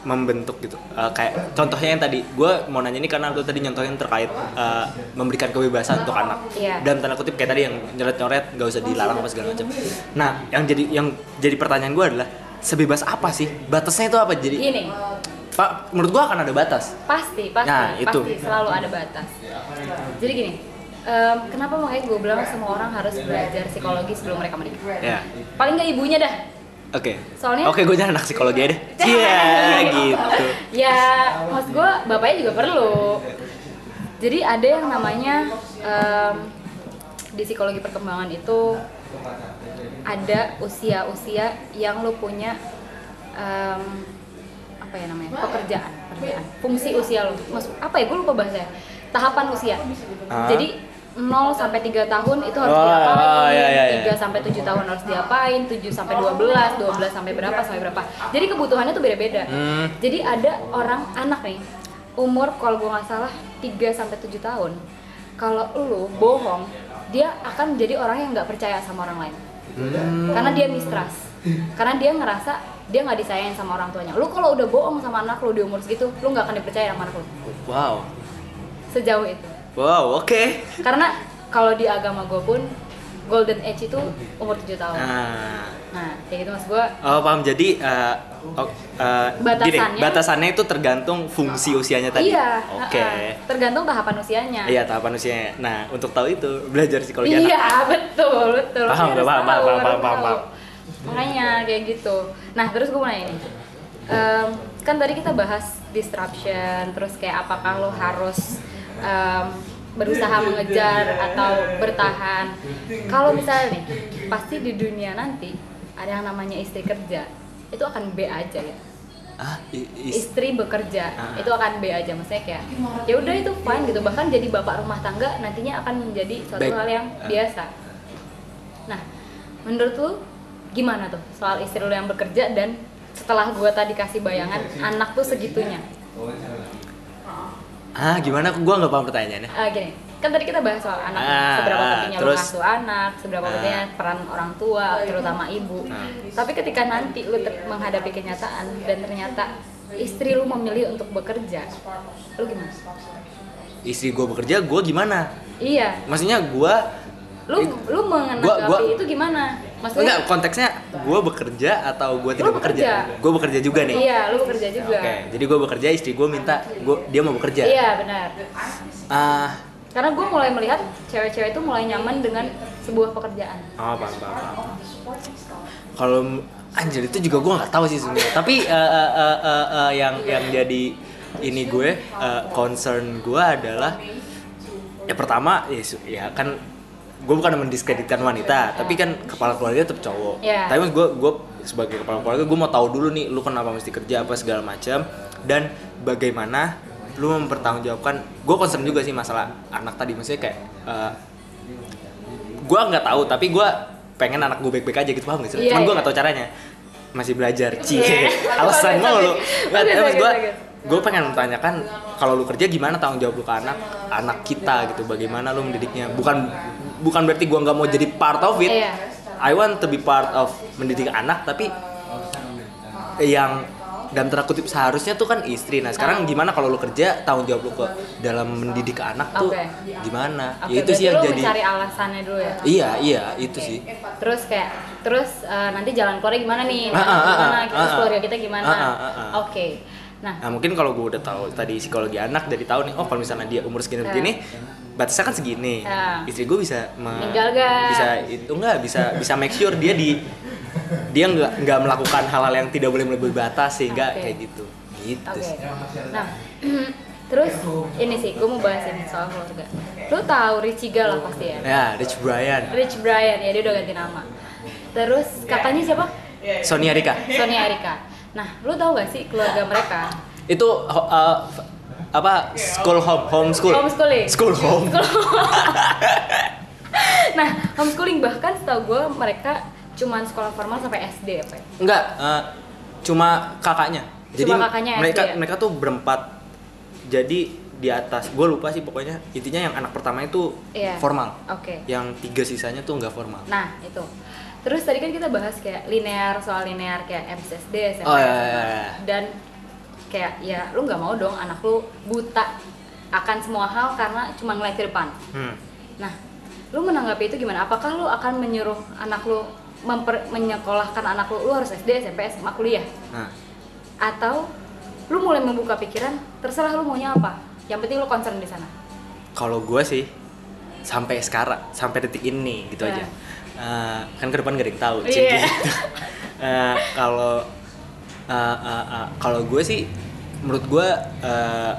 S2: membentuk gitu Eh, kayak contohnya yang tadi gue mau nanya ini karena lu tadi nyontohin terkait eh, memberikan kebebasan untuk anak
S1: Iya.
S2: dan tanda kutip kayak tadi yang nyoret-nyoret nggak usah dilarang apa segala macam nah yang jadi yang jadi pertanyaan gue adalah sebebas apa sih batasnya itu apa jadi
S1: Gini,
S2: pak menurut gue akan ada batas
S1: pasti, pasti,
S2: Nah, itu.
S1: pasti selalu ada batas. Jadi gini, em, kenapa makanya gue bilang semua orang harus belajar psikologi sebelum mereka menikah?
S2: ya
S1: Paling nggak ibunya dah.
S2: Oke
S1: Soalnya-
S2: oke gue jangan anak psikologi aja deh iya gitu
S1: Ya, maksud gue bapaknya juga perlu. Jadi ada yang namanya em, di psikologi perkembangan itu ada usia-usia yang lo punya em, apa ya namanya pekerjaan, pekerjaan, fungsi usia lo. Maksud apa ya? Gue lupa bahasanya. Tahapan usia.
S2: Ah.
S1: Jadi 0 sampai 3 tahun itu harus
S2: Oh,
S1: diapain,
S2: oh, iya, iya, iya.
S1: 3 sampai 7 tahun harus diapain, 7 sampai 12, 12 sampai berapa sampai berapa. Jadi kebutuhannya tuh beda-beda.
S2: Hmm.
S1: Jadi ada orang anak nih umur kalau gue nggak salah 3 sampai 7 tahun. Kalau lu bohong, dia akan menjadi orang yang nggak percaya sama orang lain.
S2: Hmm.
S1: Karena dia mistrust. Karena dia ngerasa dia nggak disayang sama orang tuanya. Lu kalau udah bohong sama anak lu di umur segitu, lu nggak akan dipercaya sama anak lu.
S2: wow
S1: Sejauh itu.
S2: Wow oke
S1: Karena kalau di agama gue pun golden age itu umur 7 tahun.
S2: nah
S1: Nah, kayak gitu mas gue
S2: Oh paham jadi eh, oh, eh, gini,
S1: Batasannya-
S2: batasannya itu tergantung fungsi usianya tadi.
S1: Iya,
S2: Oke.
S1: uh-uh. tergantung tahapan usianya.
S2: Iya tahapan usianya. Nah untuk tahu itu belajar psikologi anak.
S1: Iya, betul, betul.
S2: Paham, paham, paham, paham, paham, paham,
S1: tahu.
S2: paham.
S1: Makanya kayak gitu. Nah, terus gue mau nanya nih. Em, kan tadi kita bahas disruption, terus kayak apakah lo harus em, berusaha mengejar atau bertahan. Kalau misalnya nih, pasti di dunia nanti ada yang namanya istri kerja, itu akan B aja ya.
S2: Ah, is-
S1: istri bekerja
S2: Ah.
S1: itu akan B aja maksudnya kayak ya udah itu fine gitu bahkan jadi bapak rumah tangga nantinya akan menjadi suatu
S2: Baik.
S1: hal yang
S2: Ah.
S1: biasa nah menurut lu gimana tuh soal istri lu yang bekerja dan setelah gua tadi kasih bayangan anak tuh segitunya
S2: ah gimana? Gua nggak paham pertanyaannya.
S1: Ah, gini kan tadi kita bahas soal anak
S2: Ah,
S1: seberapa
S2: ah,
S1: pentingnya
S2: terus?
S1: lu ngasuh anak seberapa
S2: Ah.
S1: pentingnya peran orang tua terutama ibu
S2: Ah.
S1: tapi ketika nanti lu ter- menghadapi kenyataan dan ternyata istri lu memilih untuk bekerja lu gimana
S2: Istri gue bekerja, gue gimana?
S1: Iya,
S2: Maksudnya gue
S1: lu lu menanggapi
S2: Gua- gua-
S1: itu gimana? Maksudnya
S2: enggak konteksnya gue bekerja atau gue tidak bekerja?
S1: bekerja.
S2: Gue bekerja juga nih.
S1: Iya, lu bekerja juga.
S2: Oke, jadi gue bekerja, istri gue minta gua, dia mau bekerja.
S1: Iya, benar.
S2: Ah,
S1: Karena gue mulai melihat cewek-cewek itu mulai nyaman dengan sebuah pekerjaan.
S2: Oh, paham, paham. Kalau anjir itu juga gue nggak tahu sih sebenarnya. Tapi eh, eh, eh, eh, eh, yang yang jadi ini gue eh, concern gue adalah ya pertama ya, ya kan gue bukan mendiskreditkan wanita, tapi kan kepala keluarga tetap cowok.
S1: Iya.
S2: Tapi gue gue sebagai kepala keluarga gue mau tahu dulu nih lu kenapa mesti kerja apa segala macam dan bagaimana lu mempertanggungjawabkan. Gue concern juga sih masalah anak tadi maksudnya kayak eh, gue nggak tahu tapi gue pengen anak gue baik-baik aja gitu paham gak sih?
S1: Iya,
S2: Cuman gue
S1: iya.
S2: nggak tahu caranya masih belajar cie
S1: Iya.
S2: alasan
S1: Bagus,
S2: mulu
S1: bagus.
S2: nggak
S1: Bagus,
S2: terus gue gue pengen menanyakan kalau lu kerja gimana tanggung jawab lu ke anak anak kita gitu bagaimana lu mendidiknya bukan bukan berarti gue nggak mau jadi part of it
S1: Iya.
S2: I want to be part of mendidik anak tapi yang dalam tanda kutip seharusnya tuh kan istri nah sekarang gimana kalau lu kerja tanggung jawab lu ke dalam mendidik anak tuh
S1: Oke.
S2: gimana
S1: Oke,
S2: ya itu sih yang jadi
S1: mencari alasannya dulu ya.
S2: iya iya itu sih
S1: Terus kayak terus eh, nanti jalan keluarnya gimana nih?
S2: Ah, ah, ah,
S1: gimana?
S2: ah,
S1: Terus
S2: ah,
S1: keluarga kita gimana?
S2: ah, ah, ah, ah.
S1: Oke. Nah,
S2: Nah mungkin kalau gue udah tahu tadi psikologi anak dari tahu nih, oh kalau misalnya dia umur segini
S1: Ya.
S2: begini, batasnya kan segini.
S1: Ya.
S2: Istri gue bisa me-
S1: Tinggal gak?
S2: bisa itu enggak bisa bisa make sure dia di dia nggak nggak melakukan hal-hal yang tidak boleh melebihi batas sehingga
S1: Oke.
S2: kayak gitu. Gitu sih.
S1: Nah, terus ini sih, gue mau bahas ini soal keluarga. Lu tahu Richie Gal lah pasti ya?
S2: Ya, Rich Brian,
S1: Rich Brian ya dia udah ganti nama. Terus kakaknya siapa?
S2: Sonia Rika.
S1: Sonia Erika. Nah, lu tahu gak sih keluarga mereka?
S2: Itu uh, apa school home homeschool.
S1: Homeschooling.
S2: School home.
S1: Nah, homeschooling bahkan setahu gue mereka cuman sekolah formal sampai SD apa ya?
S2: Enggak, uh, cuma kakaknya. Jadi
S1: Cuma kakaknya SD
S2: mereka
S1: ya?
S2: mereka tuh berempat. Jadi di atas, gue lupa sih pokoknya intinya yang anak pertama itu
S1: Iya.
S2: formal.
S1: Oke.
S2: Yang tiga sisanya tuh nggak formal.
S1: Nah, itu. Terus tadi kan kita bahas kayak linear soal linear kayak MSSD, SMA,
S2: Oh, iya, iya,
S1: SMA.
S2: iya.
S1: Dan kayak ya lu nggak mau dong anak lu buta akan semua hal karena cuma ngeliat ke depan
S2: Hmm.
S1: nah lu menanggapi itu gimana apakah lu akan menyuruh anak lu memper, menyekolahkan anak lu lu harus SD SMP SMA kuliah
S2: Nah,
S1: atau lu mulai membuka pikiran terserah lu maunya apa yang penting lu concern di sana
S2: kalau gue sih sampai sekarang, sampai detik ini gitu
S1: Ya.
S2: aja. Eh, kan ke depan gak ada yang tahu. Cik, gitu. Eh, Kalau eh, eh, eh, kalau gue sih, menurut gue eh,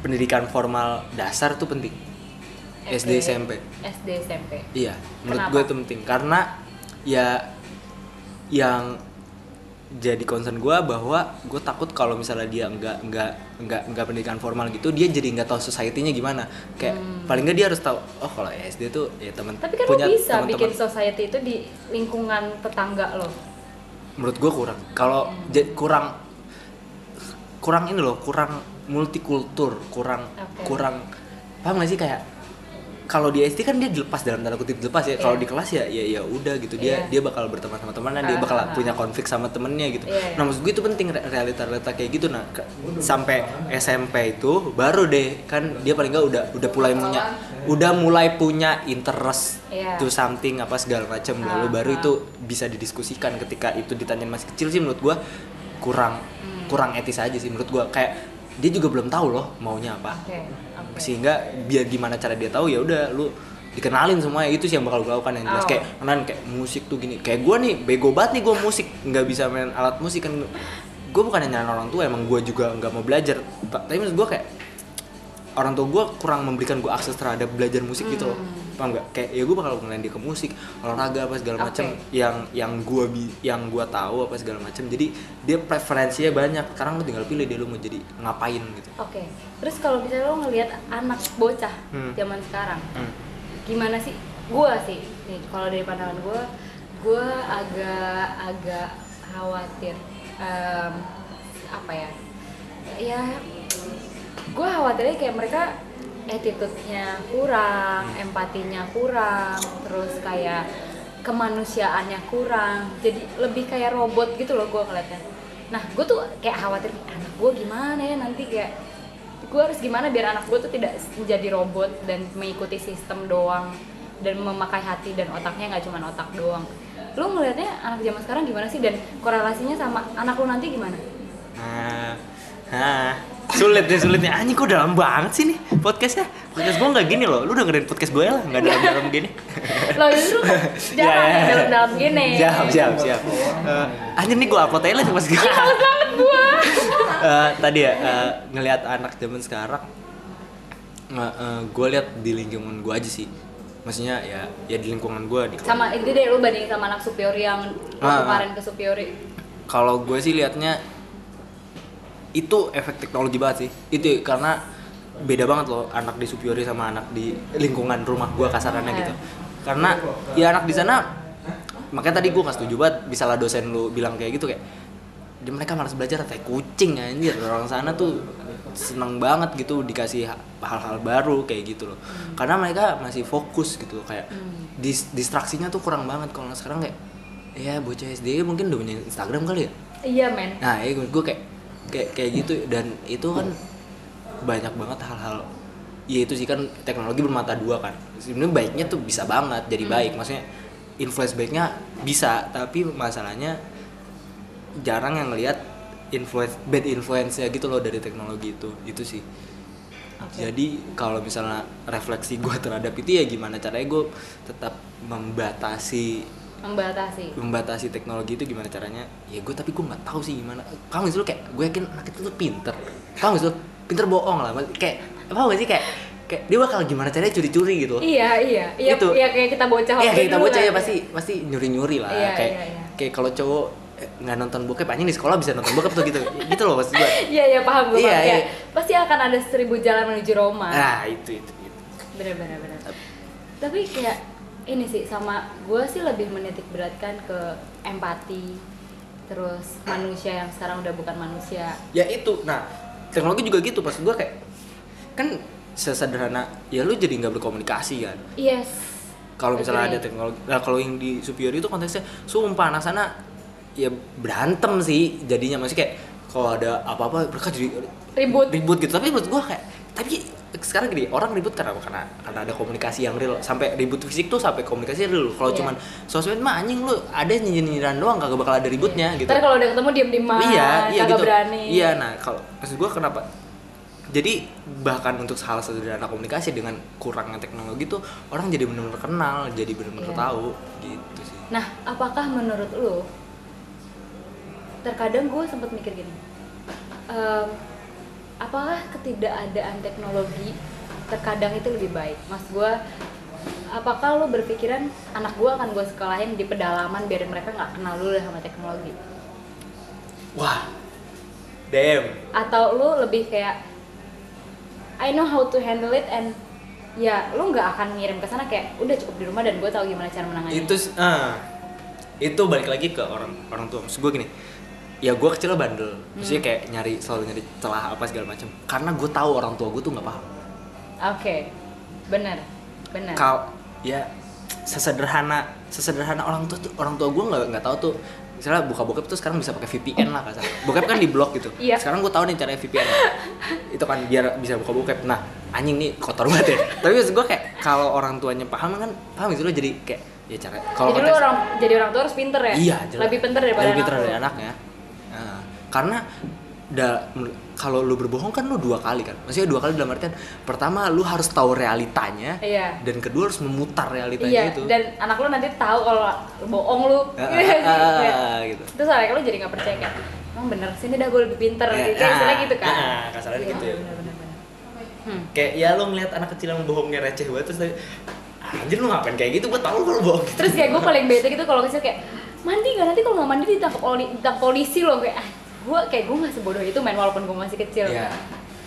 S2: pendidikan formal dasar tuh penting. SD SMP.
S1: SD SMP
S2: Iya, menurut
S1: Kenapa?
S2: gue itu penting karena ya yang jadi concern gue bahwa gue takut kalau misalnya dia nggak nggak nggak nggak pendidikan formal gitu dia jadi nggak tahu society-nya gimana kayak paling nggak dia harus tahu oh kalau SD tuh ya teman
S1: Hmm. tapi kan
S2: punya
S1: lu bisa
S2: teman-teman.
S1: bikin society itu di lingkungan tetangga lo
S2: menurut gue kurang kalau kurang kurang ini loh kurang multikultur kurang
S1: Oke.
S2: kurang paham gak sih kayak kalau di SD kan dia dilepas dalam tanda kutip dilepas ya kalau
S1: Iya.
S2: di kelas ya ya ya udah gitu dia
S1: Iya.
S2: dia bakal berteman sama temannya dia
S1: Ah,
S2: bakal
S1: ah,
S2: punya
S1: ah.
S2: konflik sama temennya gitu
S1: Iya, iya.
S2: nah maksud gue itu penting re- realita-realita kayak gitu nah sampai SMP itu baru deh kan dia paling nggak udah udah mulai punya udah mulai punya interest
S1: Iya.
S2: to something apa segala macam lalu
S1: Ah,
S2: baru
S1: ah.
S2: itu bisa didiskusikan ketika itu ditanyain masih kecil sih menurut gua kurang
S1: Hmm.
S2: kurang etis aja sih menurut gua. Kayak dia juga belum tahu loh maunya apa.
S1: Oke oke.
S2: Sehingga biar gimana cara dia tahu ya udah lu dikenalin semuanya. Itu sih yang bakal gue lakukan yang jelas.
S1: Oh.
S2: kayak kenalan kayak musik tuh gini. Kayak gua nih bego banget nih gua musik. Nggak bisa main alat musik kan. Gue bukan nyalain orang tua emang gua juga nggak mau belajar. Ta- tapi maksud gua kayak orang tua gua kurang memberikan gua akses terhadap belajar musik gitu loh
S1: Hmm.
S2: paham nggak kayak ya gua bakal ngelain dia ke musik olahraga apa segala macam
S1: Oke.
S2: yang yang bi yang gua tahu apa segala macam jadi dia preferensinya banyak sekarang lu tinggal pilih dia lu mau jadi ngapain gitu
S1: Oke, terus kalau misalnya lo ngelihat anak bocah
S2: Hmm.
S1: zaman sekarang,
S2: Hmm.
S1: gimana sih? Gua sih, nih kalau dari pandangan gua, gua agak agak khawatir. Em, apa ya? Ya, gua khawatirnya kayak mereka attitude-nya kurang, empatinya kurang, terus kayak kemanusiaannya kurang, jadi lebih kayak robot gitu loh gua ngeliatnya. Nah, gue tuh kayak khawatir anak gue gimana ya nanti kayak gue harus gimana biar anak gue tuh tidak menjadi robot dan mengikuti sistem doang dan memakai hati dan otaknya nggak cuma otak doang. Lu ngelihatnya anak zaman sekarang gimana sih dan korelasinya sama anak lu nanti gimana?
S2: Nah, nah, sulit deh sulitnya. Anjing kok dalam banget sih nih podcastnya. Podcast gue nggak gini loh. Lu dengerin podcast gue lah, nggak dalam-dalam gini.
S1: Lo justru jangan
S2: Ya, ya.
S1: dalam-dalam gini.
S2: Siap, siap, siap. Eh, anjir nih gue upload aja lah segala.
S1: Males banget gua.
S2: Eh, tadi ya eh, ngelihat anak zaman sekarang, gue lihat di lingkungan gue aja sih. Maksudnya ya, ya di lingkungan gue di
S1: sama ini deh lu bandingin sama anak superiori yang
S2: Ah, ah.
S1: kemarin ke superiori.
S2: kalau gue sih liatnya itu efek teknologi banget sih. Itu karena beda banget loh anak di superiori sama anak di lingkungan rumah gue kasarannya gitu. Karena ya anak di sana makanya tadi gue gak setuju banget bisa lah dosen lu bilang kayak gitu kayak dia mereka malas belajar kayak kucing anjir. Orang sana tuh seneng banget gitu dikasih ha- hal-hal baru kayak gitu loh. Karena mereka masih fokus gitu loh kayak
S1: Hmm.
S2: dis- distraksinya tuh kurang banget. Kalau sekarang kayak ya bocah SD mungkin udah punya Instagram kali ya?
S1: Iya men.
S2: nah ya gue kayak kayak kayak gitu. Dan itu kan banyak banget hal-hal ya itu sih kan teknologi bermata dua kan. Sebenarnya baiknya tuh bisa banget jadi
S1: Hmm.
S2: baik. Maksudnya influence baiknya bisa tapi masalahnya jarang yang ngelihat influence bad influence nya gitu loh dari teknologi itu. Itu sih.
S1: Oke.
S2: jadi kalau misalnya refleksi gue terhadap itu ya gimana caranya gue tetap membatasi
S1: Membatasi.
S2: membatasi teknologi itu gimana caranya ya gue tapi gue nggak tahu sih gimana kamu lu kayak gue yakin anak itu tuh pinter kamu lu pinter bohong lah kayak apa gak sih kayak kayak dia bakal gimana caranya curi-curi gitu
S1: Iya, iya. Iya,
S2: Itu.
S1: iya kayak kita bocah
S2: Iya kayak kita bocah
S1: kan.
S2: ya pasti pasti nyuri-nyuri lah
S1: Iya,
S2: kayak
S1: iya, iya.
S2: kayak kalau cowok eh, nggak nonton bokep anjing di sekolah bisa nonton bokep tuh gitu gitu loh maksud gue
S1: Iya, iya paham gue.
S2: Iya, iya.
S1: Pasti akan ada seribu jalan menuju Roma.
S2: nah itu itu, itu.
S1: bener bener bener tapi kayak ini sih sama gue sih lebih menitik beratkan ke empati terus manusia yang sekarang udah bukan manusia
S2: ya itu nah teknologi juga gitu maksud gue kayak kan sesederhana ya lu jadi nggak berkomunikasi kan
S1: yes
S2: kalau misalnya ada
S1: Agree.
S2: teknologi nah kalau yang di superior itu konteksnya sumpah anak sana ya berantem sih jadinya masih kayak kalau ada apa-apa mereka jadi
S1: Ribut.
S2: ribut gitu tapi menurut gua kayak tapi sekarang gini orang ribut karena karena karena ada komunikasi yang real. Sampai ribut fisik tuh sampai komunikasi real. Kalau
S1: Iya.
S2: cuman sosmed mah anjing lu ada nyinyirin nyinyiran doang kagak bakal ada ributnya gitu.
S1: Ntar kalau udah ketemu diem dieman
S2: iya iya gitu.
S1: berani.
S2: Iya nah kalau maksud gua kenapa? Jadi bahkan untuk hal sederhana komunikasi dengan kurangnya teknologi tuh orang jadi benar-benar kenal jadi benar-benar
S1: Iya.
S2: tahu gitu sih.
S1: Nah, apakah menurut lo terkadang gue sempat mikir gini, em, apakah ketidakadaan teknologi terkadang itu lebih baik? Mas gue, apakah lo berpikiran anak gue akan gue sekolahin di pedalaman biar mereka nggak kenal dulu sama teknologi?
S2: wah damn
S1: Atau lo lebih kayak I know how to handle it and ya lo nggak akan ngirim ke sana kayak udah cukup di rumah dan gue tahu gimana cara menangani.
S2: itu ah, itu balik lagi ke orang orang tua maksud gue gini ya gue kecil bandel. Maksudnya kayak nyari selalu nyari celah apa segala macam karena gue tahu orang tua gue tuh nggak paham.
S1: Oke, benar, benar.
S2: kau ya sesederhana sesederhana orang tua tuh orang tua gue nggak nggak tahu tuh. Misalnya buka bokep tuh sekarang bisa pakai VPN lah kasar bokep kan di blok gitu.
S1: Iya.
S2: sekarang gue tahu nih cara VPN itu kan biar bisa buka bokep nah anjing nih kotor banget ya. Tapi maksud gue kayak kalau orang tuanya paham kan paham gitu loh. Jadi kayak ya cara kalau
S1: jadi
S2: konteks-
S1: orang jadi orang tua harus pinter ya?
S2: Iya, jelas.
S1: lebih pinter daripada
S2: lebih pinter
S1: anak
S2: dari anaknya. Karena da, kalau lu berbohong kan lu dua kali kan. Maksudnya dua kali dalam artian pertama lu harus tahu realitanya
S1: Iya.
S2: dan kedua harus memutar realitanya
S1: iya
S2: itu.
S1: dan anak lu nanti tahu kalau bohong lu
S2: Ah,
S1: sih,
S2: ah, ah, gitu.
S1: terus akhirnya lu jadi nggak percaya kayak emang bener sini dah gue lebih pinter
S2: Ya,
S1: gitu kayak istilahnya
S2: ah,
S1: gitu kan
S2: ah, kasarnya
S1: Iya,
S2: gitu ya.
S1: bener, bener, bener. Hmm.
S2: Kayak ya lu ngeliat anak kecil yang bohongnya receh banget terus anjir lu ngapain kayak gitu? Gua tahu kalau bohong. gitu."
S1: terus kayak gue paling bete gitu kalau kecil kayak mandi nggak nanti kalau nggak mandi ditangkap poli ditangkap polisi loh kayak gue kayak gue nggak sebodoh itu main walaupun gue masih kecil.
S2: Iya.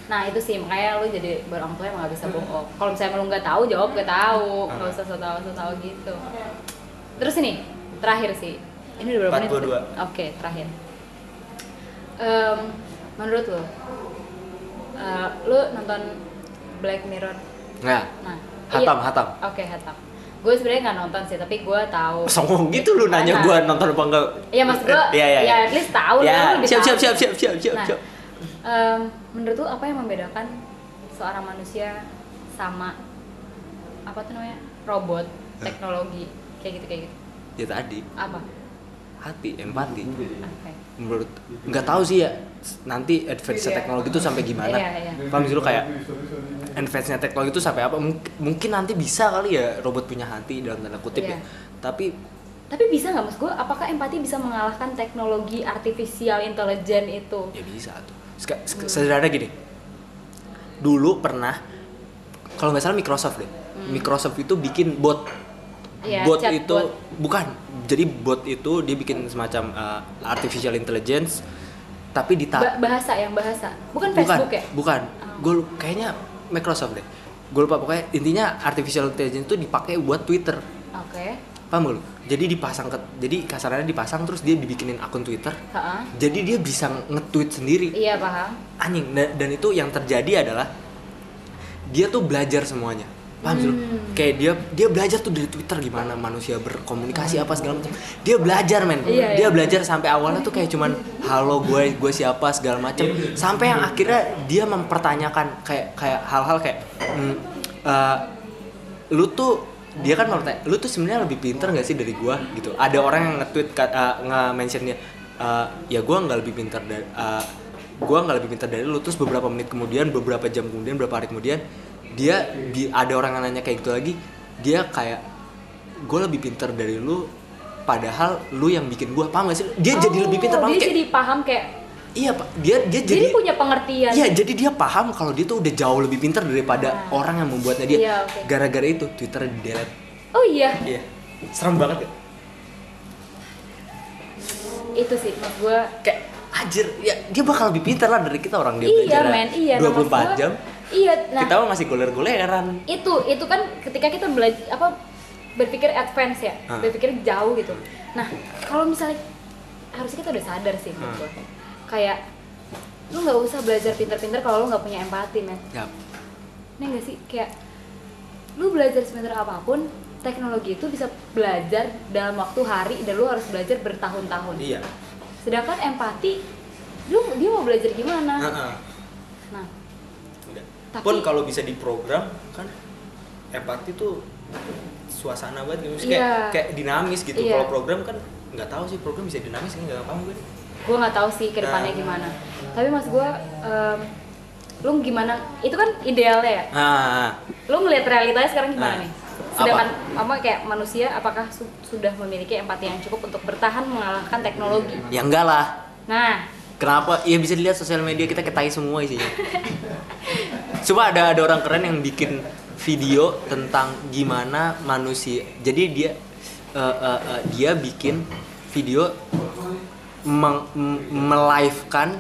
S1: nah itu sih makanya lu jadi orang tua emang nggak bisa bohong. Kalau misalnya lu nggak tahu jawab nggak tahu. Nggak
S2: Ah.
S1: usah so tau so tau gitu. Terus ini terakhir sih. Ini udah berapa menit
S2: 42.
S1: oke terakhir. Em, menurut lu eh, lu nonton Black Mirror?
S2: Nah,
S1: nah
S2: hatam,
S1: iya.
S2: hatam.
S1: oke hatam gue sebenarnya nggak nonton sih tapi gue tahu
S2: Songong gitu lu nanya
S1: Nah.
S2: gua nonton apa enggak?
S1: Iya mas gue,
S2: Iya, iya,
S1: ya
S2: iya.
S1: at least tahu lah,
S2: Ya,
S1: lu lebih
S2: siap, siap, siap, siap, siap, siap,
S1: Nah,
S2: siap.
S1: em, menurut lu apa yang membedakan seorang manusia sama apa tuh namanya robot, teknologi, kayak gitu kayak gitu?
S2: Ya tadi,
S1: Apa?
S2: hati, empati.
S1: Oke.
S2: menurut nggak tahu sih ya nanti advance teknologi itu sampai gimana
S1: Iya, iya.
S2: paham sih lu kayak advance teknologi itu sampai apa Mung- mungkin nanti bisa kali ya robot punya hati dalam tanda kutip
S1: Iya.
S2: ya tapi
S1: Tapi bisa nggak mas gue? Apakah empati bisa mengalahkan teknologi artificial intelligence itu?
S2: ya bisa tuh sek- sederhana gini dulu pernah kalau nggak salah Microsoft deh Microsoft itu bikin bot
S1: Hmm. Iya,
S2: bot itu bukan jadi bot itu dia bikin semacam uh, artificial intelligence tapi di
S1: Ba- bahasa yang bahasa, bukan
S2: bukan
S1: Facebook ya?
S2: bukan
S1: Oh.
S2: gue kayaknya Microsoft deh gue lupa pokoknya intinya artificial intelligence itu dipakai buat Twitter
S1: Oke.
S2: paham gak lu jadi dipasang ke jadi kasarannya dipasang terus dia dibikinin akun Twitter
S1: Ha-ha.
S2: jadi dia bisa nge-tweet sendiri
S1: Iya paham.
S2: anjing dan, dan itu yang terjadi adalah dia tuh belajar semuanya paham sih?
S1: Hmm.
S2: kayak dia dia belajar tuh dari Twitter gimana manusia berkomunikasi apa segala macam. Dia belajar men.
S1: Iya,
S2: dia
S1: iya.
S2: belajar sampai awalnya tuh kayak cuman halo gue gue siapa segala macam. Sampai yang akhirnya dia mempertanyakan kayak kayak hal-hal kayak hmm, eh, lu tuh dia kan bertanya, lu tuh sebenarnya lebih pinter gak sih dari gua? Gitu. Ada orang yang nge-tweet kat- eh, nge-mention dia eh, ya gua nggak lebih pinter dari eh, gua nggak lebih pinter dari lu. Terus beberapa menit kemudian beberapa jam kemudian beberapa hari kemudian dia di, ada orang yang nanya kayak gitu lagi dia kayak gue lebih pinter dari lu padahal lu yang bikin gua paham gak sih dia jadi lebih pinter
S1: Oh,
S2: paham
S1: Dia
S2: kayak
S1: jadi paham kayak
S2: iya pak dia dia
S1: jadi,
S2: jadi
S1: punya pengertian.
S2: Iya, jadi dia paham kalau dia tuh udah jauh lebih pintar daripada
S1: Nah.
S2: orang yang membuatnya dia.
S1: Iya, oke.
S2: Gara-gara itu Twitter di delete.
S1: Oh iya,
S2: Iya. Serem banget ya.
S1: itu sih mas gue.
S2: Kayak anjir, ya dia bakal lebih pintar lah dari kita orang dia
S1: Iya
S2: belajar
S1: men, iya.
S2: 24
S1: maksud gua-
S2: jam.
S1: Iya, nah
S2: kita masih goler-goleran.
S1: itu itu kan ketika kita belajar apa berpikir advance ya,
S2: Ah.
S1: berpikir jauh gitu. Nah kalau misalnya harusnya kita udah sadar sih
S2: Ah.
S1: gua. Kayak lu nggak usah belajar pinter-pinter kalau lu nggak punya empati men.
S2: Ya,
S1: Ini gak sih kayak lu belajar sepinter apa pun teknologi itu bisa belajar dalam waktu hari dan lu harus belajar bertahun-tahun.
S2: iya.
S1: Sedangkan empati lu dia mau belajar gimana
S2: Heeh.
S1: nah
S2: Udah.
S1: Tapi-
S2: Pun kalau bisa diprogram kan empati tuh suasana banget gitu. Maksudnya
S1: Iya.
S2: kayak, kayak dinamis gitu.
S1: Iya.
S2: Kalau program kan nggak tahu sih program bisa dinamis kan nggak paham gue.
S1: gue nggak tahu sih ke depannya
S2: Nah.
S1: gimana tapi mas gue em, lu gimana itu kan idealnya ya
S2: Nah,
S1: lu ngelihat realitanya sekarang gimana
S2: Nah,
S1: nih sedangkan apa kayak manusia apakah su- sudah memiliki empati yang cukup untuk bertahan mengalahkan teknologi
S2: ya enggak lah.
S1: nah
S2: Kenapa? Ya bisa dilihat sosial media kita ketai semua isinya. Coba ada ada orang keren yang bikin video tentang gimana manusia. Jadi dia eh, eh, eh, dia bikin video meng- melive-kan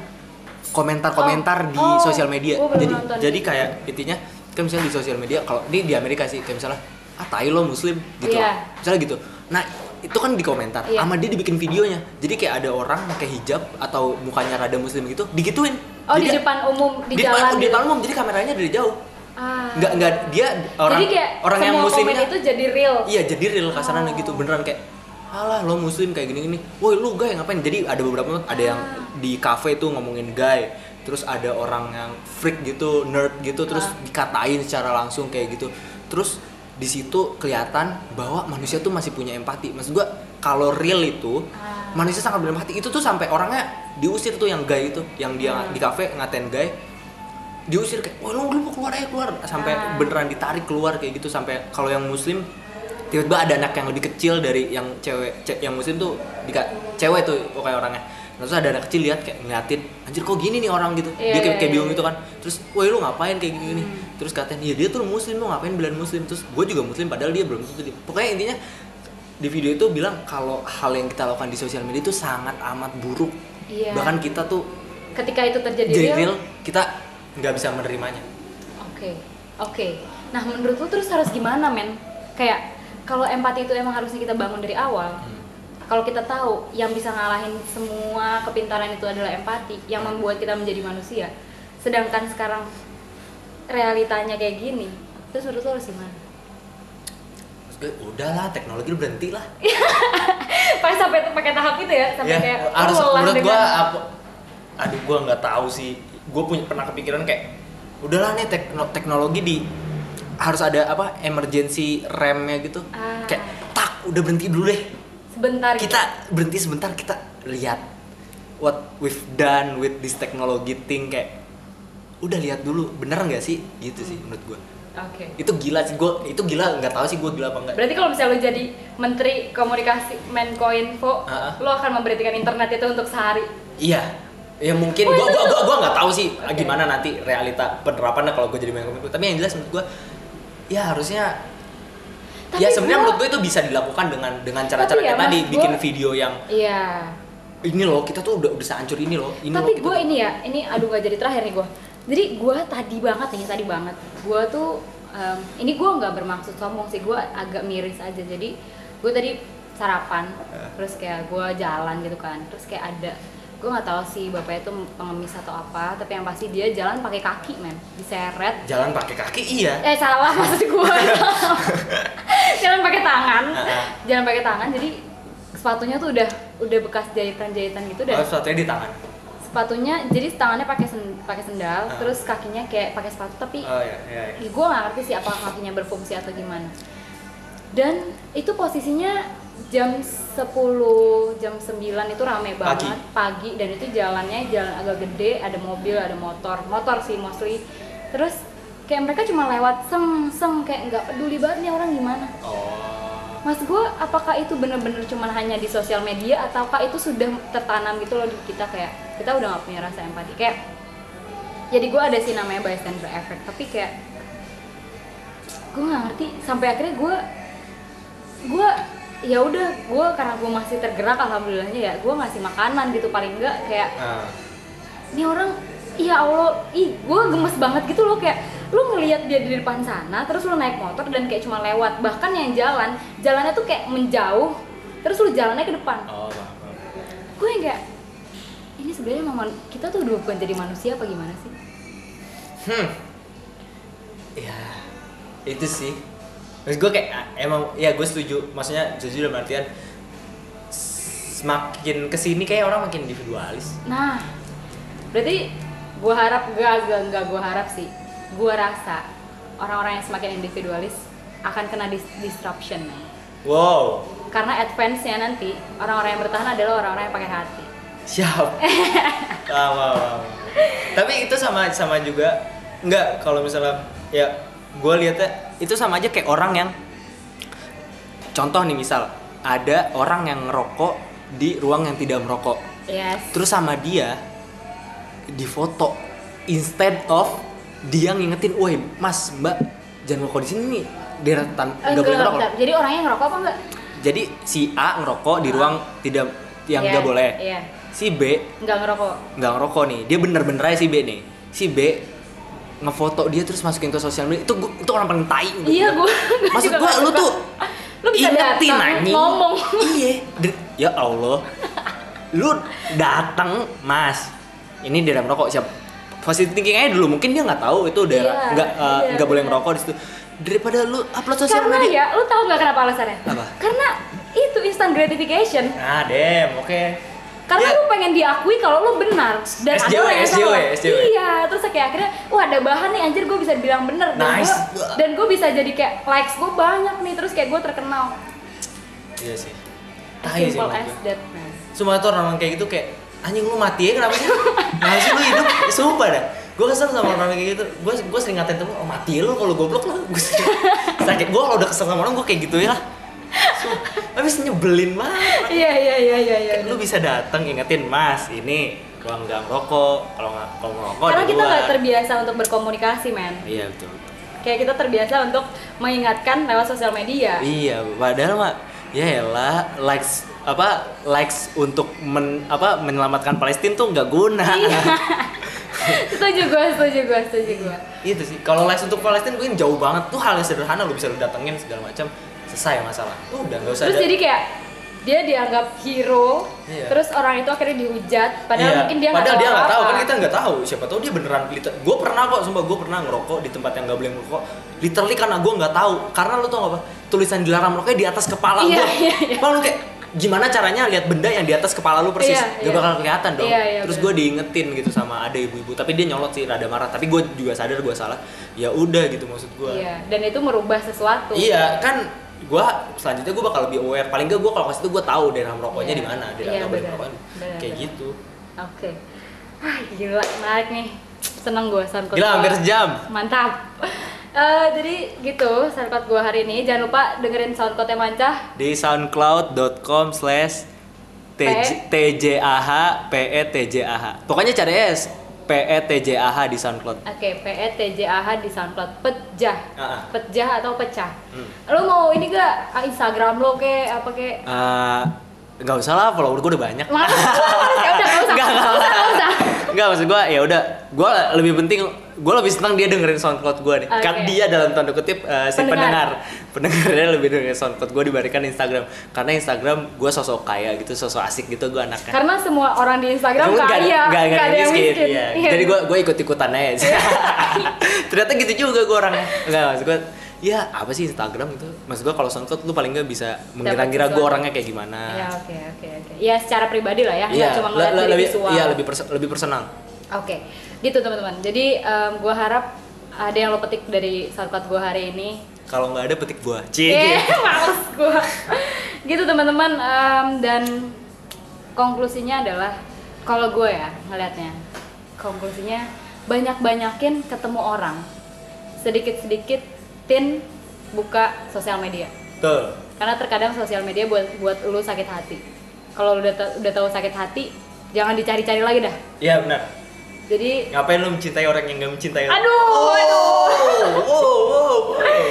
S2: komentar-komentar
S1: Oh,
S2: di
S1: oh,
S2: sosial media. Jadi
S1: nonton.
S2: jadi kayak intinya kan misalnya di sosial media kalau ini di Amerika sih kayak misalnya ah tai lo muslim gitu.
S1: Iya.
S2: Misalnya gitu. Nah, itu kan di komentar
S1: Iya.
S2: sama dia dibikin videonya. Jadi kayak ada orang pakai hijab atau mukanya rada muslim gitu, digituin.
S1: oh di
S2: Jadi-
S1: depan umum di,
S2: di
S1: jalan
S2: depan, di
S1: gitu.
S2: depan umum jadi kameranya dari jauh.
S1: ah.
S2: Nggak nggak dia orang
S1: jadi kayak
S2: orang yang
S1: komen itu jadi real
S2: Iya jadi real kasarannya
S1: Oh.
S2: gitu beneran kayak Alah lo muslim kayak gini-gini Woi lu gay ngapain Jadi ada beberapa ada yang
S1: Ah.
S2: di cafe tuh ngomongin gay Terus ada orang yang freak gitu, nerd gitu Terus
S1: Ah.
S2: dikatain secara langsung kayak gitu Terus di situ kelihatan bahwa manusia tuh masih punya empati Maksud gua kalau real itu
S1: Ah.
S2: manusia sangat berempati Itu tuh sampai orangnya diusir tuh yang gay itu Yang dia
S1: Hmm.
S2: di cafe ngatain gay diusir kayak wah lo lu mau keluar aja keluar sampai
S1: Ah.
S2: beneran ditarik keluar kayak gitu sampai kalau yang muslim tiba-tiba ada anak yang lebih kecil dari yang cewek ce- yang muslim tuh dika, cewek tuh pokoknya orangnya Nah, terus ada anak kecil lihat kayak ngeliatin anjir kok gini nih orang gitu
S1: Iya,
S2: dia kayak,
S1: iya,
S2: kayak bingung
S1: iya.
S2: gitu kan terus woi lu ngapain kayak gini
S1: Hmm.
S2: terus katain iya dia tuh muslim lu ngapain belain muslim terus gue juga muslim padahal dia belum tentu pokoknya intinya di video itu bilang kalau hal yang kita lakukan di sosial media itu sangat amat buruk
S1: Iya.
S2: bahkan kita tuh
S1: ketika itu terjadi
S2: jadi
S1: real
S2: real kita nggak bisa menerimanya
S1: Oke, oke. Nah, menurut lu terus harus gimana, men? Kayak kalau empati itu emang harusnya kita bangun dari awal.
S2: Hmm.
S1: Kalau kita tahu yang bisa ngalahin semua kepintaran itu adalah empati, yang membuat kita menjadi manusia. Sedangkan sekarang realitanya kayak gini, terus menurut lu harus gimana?
S2: Udahlah teknologi berhenti lah
S1: Pakai sampai pakai tahap itu ya, sampai
S2: ya
S1: kayak
S2: harus
S1: lelah
S2: menurut
S1: dengan-
S2: gua apa aduh gua nggak tahu sih gue punya pernah kepikiran kayak udahlah nih tekno- teknologi di harus ada apa emergency remnya gitu
S1: Ah.
S2: kayak tak udah berhenti dulu deh
S1: sebentar gitu.
S2: kita berhenti sebentar kita lihat what we've done with this technology thing kayak udah lihat dulu bener nggak sih gitu sih menurut gua
S1: Oke.
S2: itu gila sih gua itu gila nggak tahu sih gua gila apa enggak
S1: Berarti kalau misalnya lu jadi menteri komunikasi Menkoinfo,
S2: Ah.
S1: lu akan memberhentikan internet itu untuk sehari.
S2: Iya. Ya mungkin gua
S1: tuh.
S2: gua gua nggak tahu sih
S1: Oke.
S2: gimana nanti realita penerapannya kalau gua jadi main komik. Tapi yang jelas menurut gua ya harusnya
S1: Tapi
S2: ya sebenarnya
S1: gua-
S2: menurut gua itu bisa dilakukan dengan dengan cara-cara
S1: ya,
S2: kayak tadi
S1: Mas,
S2: bikin
S1: gua-
S2: video yang
S1: Iya.
S2: ini loh kita tuh udah udah sehancur ini loh. Ini
S1: Tapi
S2: kita
S1: gue ini ya, ini aduh gak jadi terakhir nih gue. Jadi gue tadi banget nih, tadi banget. Gue tuh, em, ini gue nggak bermaksud sombong sih, gue agak miris aja. Jadi gue tadi sarapan,
S2: Eh.
S1: terus kayak gue jalan gitu kan, terus kayak ada, gue nggak tahu sih bapaknya tuh pengemis atau apa, tapi yang pasti dia jalan pakai kaki men, diseret.
S2: jalan pakai kaki iya.
S1: Eh salah maksud gue, jalan pakai tangan, jalan pakai tangan. Jadi sepatunya tuh udah udah bekas jahitan-jahitan gitu dan
S2: Oh, sesuatunya di tangan.
S1: sepatunya jadi tangannya pakai sen- pakai sendal
S2: Ah.
S1: terus kakinya kayak pakai sepatu tapi
S2: Oh iya iya. iya.
S1: gue nggak ngerti sih apakah kakinya berfungsi atau gimana dan itu posisinya jam 10 jam 9 itu rame
S2: Pagi.
S1: banget. Pagi dan itu jalannya jalan agak gede ada mobil ada motor. Motor sih mostly. Terus kayak mereka cuma lewat seng seng kayak nggak peduli banget nih orang gimana.
S2: Oh.
S1: Mas gue, apakah itu bener-bener cuman hanya di sosial media ataukah itu sudah tertanam gitu loh di kita kayak kita udah nggak punya rasa empati? Kayak jadi gue ada sih namanya bystander effect tapi kayak gue nggak ngerti. Sampai akhirnya gue gue ya udah gue karena gue masih tergerak alhamdulillahnya ya gue ngasih makanan gitu paling enggak kayak
S2: Nah,
S1: ini orang ya Allah ih gue gemes banget gitu loh kayak lu ngelihat dia di depan sana terus lu naik motor dan kayak cuma lewat bahkan yang jalan jalannya tuh kayak menjauh terus lu jalannya ke depan
S2: oh,
S1: gue yang kayak ini sebenarnya memang kita tuh udah bukan jadi manusia apa gimana sih
S2: Hmm. Ya, itu sih. Terus gue kayak ah, emang ya gue setuju. Maksudnya setuju dalam artian semakin ke sini kayak orang makin individualis.
S1: nah berarti gua harap gak gak gak gua harap sih gua rasa orang-orang yang semakin individualis akan kena dis- disruption nih.
S2: Wow.
S1: karena advance-nya nanti orang-orang yang bertahan adalah orang-orang yang pakai hati
S2: Siap. Wow, wow, wow. Tapi itu sama sama juga enggak kalau misalnya ya gue lihatnya itu sama aja kayak orang yang contoh nih misal ada orang yang ngerokok di ruang yang tidak merokok.
S1: yes
S2: Terus sama dia difoto instead of dia ngingetin, "Woi, Mas, Mbak, jangan ngerokok di sini nih." Deretan
S1: Eh,
S2: nggak boleh ngerokok.
S1: jadi orangnya ngerokok apa enggak
S2: Jadi si A ngerokok di ruang tidak yang nggak boleh.
S1: iya
S2: Si B
S1: nggak ngerokok
S2: nggak ngerokok nih dia bener-bener aja si B nih si B ngefoto dia terus masukin ke sosial media itu gua- itu orang paling tai
S1: iya
S2: gua.
S1: gua
S2: maksud
S1: nggak
S2: lu tuh
S1: lu bisa
S2: ingetin
S1: datang ngomong.
S2: Iya. Ya Allah. Lu datang mas. Ini daerah merokok siap. Positive thinking aja dulu mungkin dia nggak tahu itu daerah
S1: Iya,
S2: nggak eh,
S1: iya,
S2: nggak boleh
S1: bener.
S2: ngerokok di situ. Daripada lu upload sosial
S1: karena
S2: media.
S1: ya lu tahu nggak kenapa alasannya?
S2: Apa?
S1: karena itu instant gratification.
S2: Nah dem oke
S1: karena
S2: Dia-
S1: lu pengen diakui kalau lu benar dan ada
S2: SJW,
S1: orang yang
S2: SJW,
S1: salah
S2: SJW.
S1: iya terus kayak akhirnya wah ada bahan nih anjir gue bisa bilang bener dan
S2: Nice.
S1: gue dan gue bisa jadi kayak likes gue banyak nih terus kayak gue terkenal
S2: iya sih tai sih
S1: simple
S2: menurut
S1: as that man
S2: Semua tuh orang kayak gitu kayak anjing lu mati ya kenapa sih? Nah sih lu hidup, sumpah dah. Gue kesel sama orang kayak gitu. Gue gue sering ngatain temen, oh mati lu kalau goblok lu. Gue sakit. Gue kalau udah kesel sama orang gue kayak gitu ya lah. Sumpah. Tapi nyebelin banget.
S1: iya iya iya iya iya
S2: lu bisa datang ingetin mas ini ruang gak merokok kalau nggak kalau merokok
S1: karena kita
S2: luar."
S1: nggak terbiasa untuk berkomunikasi men
S2: Iya betul. betul.
S1: kayak kita terbiasa untuk mengingatkan lewat sosial media
S2: Iya, padahal mah ya elah likes apa likes untuk men, apa menyelamatkan Palestina tuh nggak guna.
S1: Iya. setuju gue setuju gue setuju gue
S2: itu sih kalau les untuk Palestina mungkin jauh banget tuh hal yang sederhana lu bisa lu datengin segala macam selesai masalah. Udah nggak usah
S1: terus
S2: ada-
S1: jadi kayak dia dianggap hero
S2: Iya.
S1: terus orang itu akhirnya dihujat padahal
S2: Iya,
S1: mungkin dia nggak
S2: padahal dia nggak tahu kan kita nggak tahu. Siapa tahu dia beneran gue pernah kok sumpah gue pernah ngerokok di tempat yang nggak boleh ngerokok. Literally karena gue nggak tahu. Karena lu tau gak apa? Tulisan dilarang merokoknya di atas kepala
S1: Iya,
S2: gue
S1: iya, iya.
S2: lu kayak gimana caranya lihat benda yang di atas kepala lu persis?
S1: Iya,
S2: gak
S1: iya.
S2: bakal kelihatan dong.
S1: Iya, iya,
S2: terus gue diingetin gitu sama ada ibu-ibu. Tapi dia nyolot sih rada marah. Tapi gue juga sadar gue salah. Ya udah gitu maksud gue
S1: iya dan itu merubah sesuatu.
S2: Iya kan gua selanjutnya gua bakal lebih aware. Paling gak gua kalau ke situ gua tahu daerah merokoknya
S1: Iya.
S2: di mana daerah
S1: Iya,
S2: nggak boleh
S1: benar.
S2: merokok
S1: Benar,
S2: kayak
S1: benar.
S2: gitu.
S1: Oke. Wah, gila. Menarik nih. Seneng gue soundcloud
S2: gila hampir sejam.
S1: Mantap. Eh, jadi gitu soundcloud gue hari ini. Jangan lupa dengerin soundcloudnya mancah
S2: di soundcloud.com slash tjah petjah pokoknya cari ya petjah di soundcloud
S1: Oke, P E T J A H di SoundCloud. Pejah.
S2: Ah, ah.
S1: Pejah atau pecah.
S2: Hmm.
S1: Lo mau ini gak ah, Instagram lo ke apa ke?
S2: Eh, nggak usah lah follower gua udah banyak
S1: Males, ya udah nggak usah.
S2: Nggak, Nggak
S1: usah, nggak usah.
S2: Enggak maksud gua ya udah gua lebih penting gua lebih senang dia dengerin SoundCloud gua nih. Kan
S1: Oke.
S2: dia dalam tanda kutip eh, si
S1: Pendengar.
S2: pendengar. Pendengarnya lebih dengerin SoundCloud gua dibandingkan Instagram. Karena Instagram gua sosok kaya gitu, sosok asik gitu gua anaknya.
S1: Karena semua orang di Instagram
S2: nggak-
S1: kaya,
S2: nggak- nggak
S1: ada yang miskin.
S2: Iya.
S1: Iya.
S2: Jadi gua gua ikut-ikutan aja sih. Ternyata gitu juga gua orangnya. Enggak maksud gua ya apa sih Instagram itu? Maksud gua kalau SoundCloud lu paling nggak bisa mengira-ngira gua orangnya kayak gimana.
S1: Ya oke oke oke. Ya secara pribadi lah ya,
S2: Iya,
S1: cuma
S2: le-
S1: ngeliat
S2: le-
S1: dari
S2: lebih
S1: visual.
S2: iya lebih perso- lebih personal.
S1: Oke, gitu teman-teman. Jadi em, gua harap ada yang lo petik dari SoundCloud gua hari ini.
S2: Kalau nggak ada petik gua. Cie.
S1: Eh, males gua. gitu teman-teman em, dan konklusinya adalah kalau gue ya ngelihatnya konklusinya banyak-banyakin ketemu orang sedikit-sedikit tin buka sosial media
S2: Tuh.
S1: karena terkadang sosial media buat buat lu sakit hati kalau lu udah udah tahu sakit hati jangan dicari-cari lagi dah
S2: Iya benar.
S1: Jadi
S2: Ngapain lu mencintai orang yang gak mencintai lu?
S1: aduh aduh.
S2: Oh, wow, wow, wow.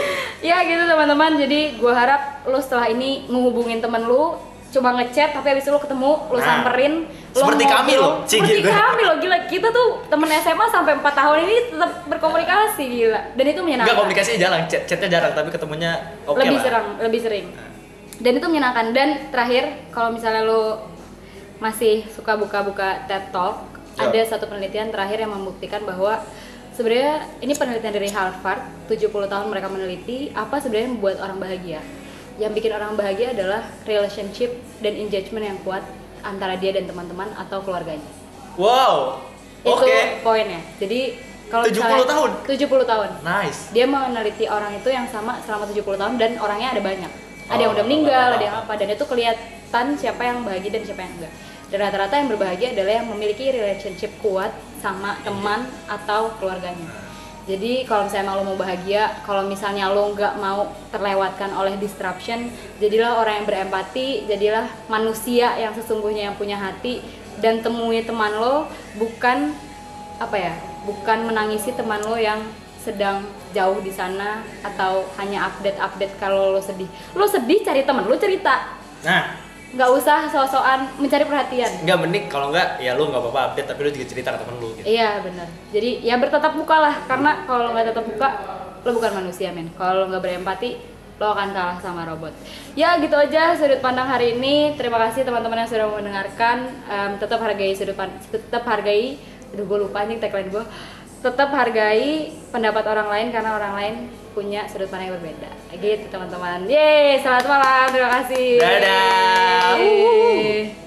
S1: ya gitu teman-teman. Jadi gue harap lu setelah ini menghubungin temen lu coba ngechat tapi habis itu lu ketemu lu
S2: Nah,
S1: samperin. Lu
S2: seperti kami loh,
S1: seperti
S2: gitu.
S1: kami loh gila. Kita tuh temen SMA sampai 4 tahun ini tetap berkomunikasi gila. Dan itu menyenangkan.
S2: Enggak komunikasinya jarang, chat chatnya jarang, tapi ketemunya oke
S1: lebih
S2: lah.
S1: sering lebih sering. Dan itu menyenangkan. Dan terakhir kalau misalnya lu masih suka buka-buka TED Talk
S2: Ya.
S1: ada satu penelitian terakhir yang membuktikan bahwa sebenarnya ini penelitian dari Harvard 70 tahun mereka meneliti apa sebenarnya yang membuat orang bahagia yang bikin orang bahagia adalah relationship dan engagement yang kuat antara dia dan teman-teman atau keluarganya
S2: Wow.
S1: Itu
S2: Oke.
S1: poinnya. Jadi kalau
S2: 70
S1: misalnya-
S2: tahun?
S1: 70 tahun.
S2: Nice.
S1: Dia meneliti orang itu yang sama selama 70 tahun dan orangnya ada banyak. Ada yang
S2: Oh,
S1: udah meninggal,
S2: oh,
S1: ada yang apa dan itu kelihatan siapa yang bahagia dan siapa yang enggak. Dan rata-rata yang berbahagia adalah yang memiliki relationship kuat sama teman atau keluarganya. Jadi kalau misalnya emang lo mau bahagia, kalau misalnya lo nggak mau terlewatkan oleh disruption, jadilah orang yang berempati, jadilah manusia yang sesungguhnya yang punya hati dan temui teman lo bukan apa ya, bukan menangisi teman lo yang sedang jauh di sana atau hanya update-update kalau lo sedih. Lo sedih cari teman, lo cerita.
S2: Nah,
S1: Nggak usah so-soan mencari perhatian.
S2: nggak mending kalau nggak ya lu nggak apa-apa update tapi lu juga cerita ke temen lu gitu.
S1: Iya benar. Jadi ya bertatap muka lah karena kalau nggak tatap muka lo bukan manusia men. Kalau nggak berempati lo akan kalah sama robot. Ya gitu aja sudut pandang hari ini. Terima kasih teman-teman yang sudah mendengarkan. Em, tetap hargai sudut pan- tetap hargai. Aduh gue lupa nih tagline gue. Tetap hargai pendapat orang lain karena orang lain punya sudut pandang yang berbeda. Gitu teman-teman. Yeay, selamat malam. Terima kasih.
S2: Dadah.
S1: Yeay.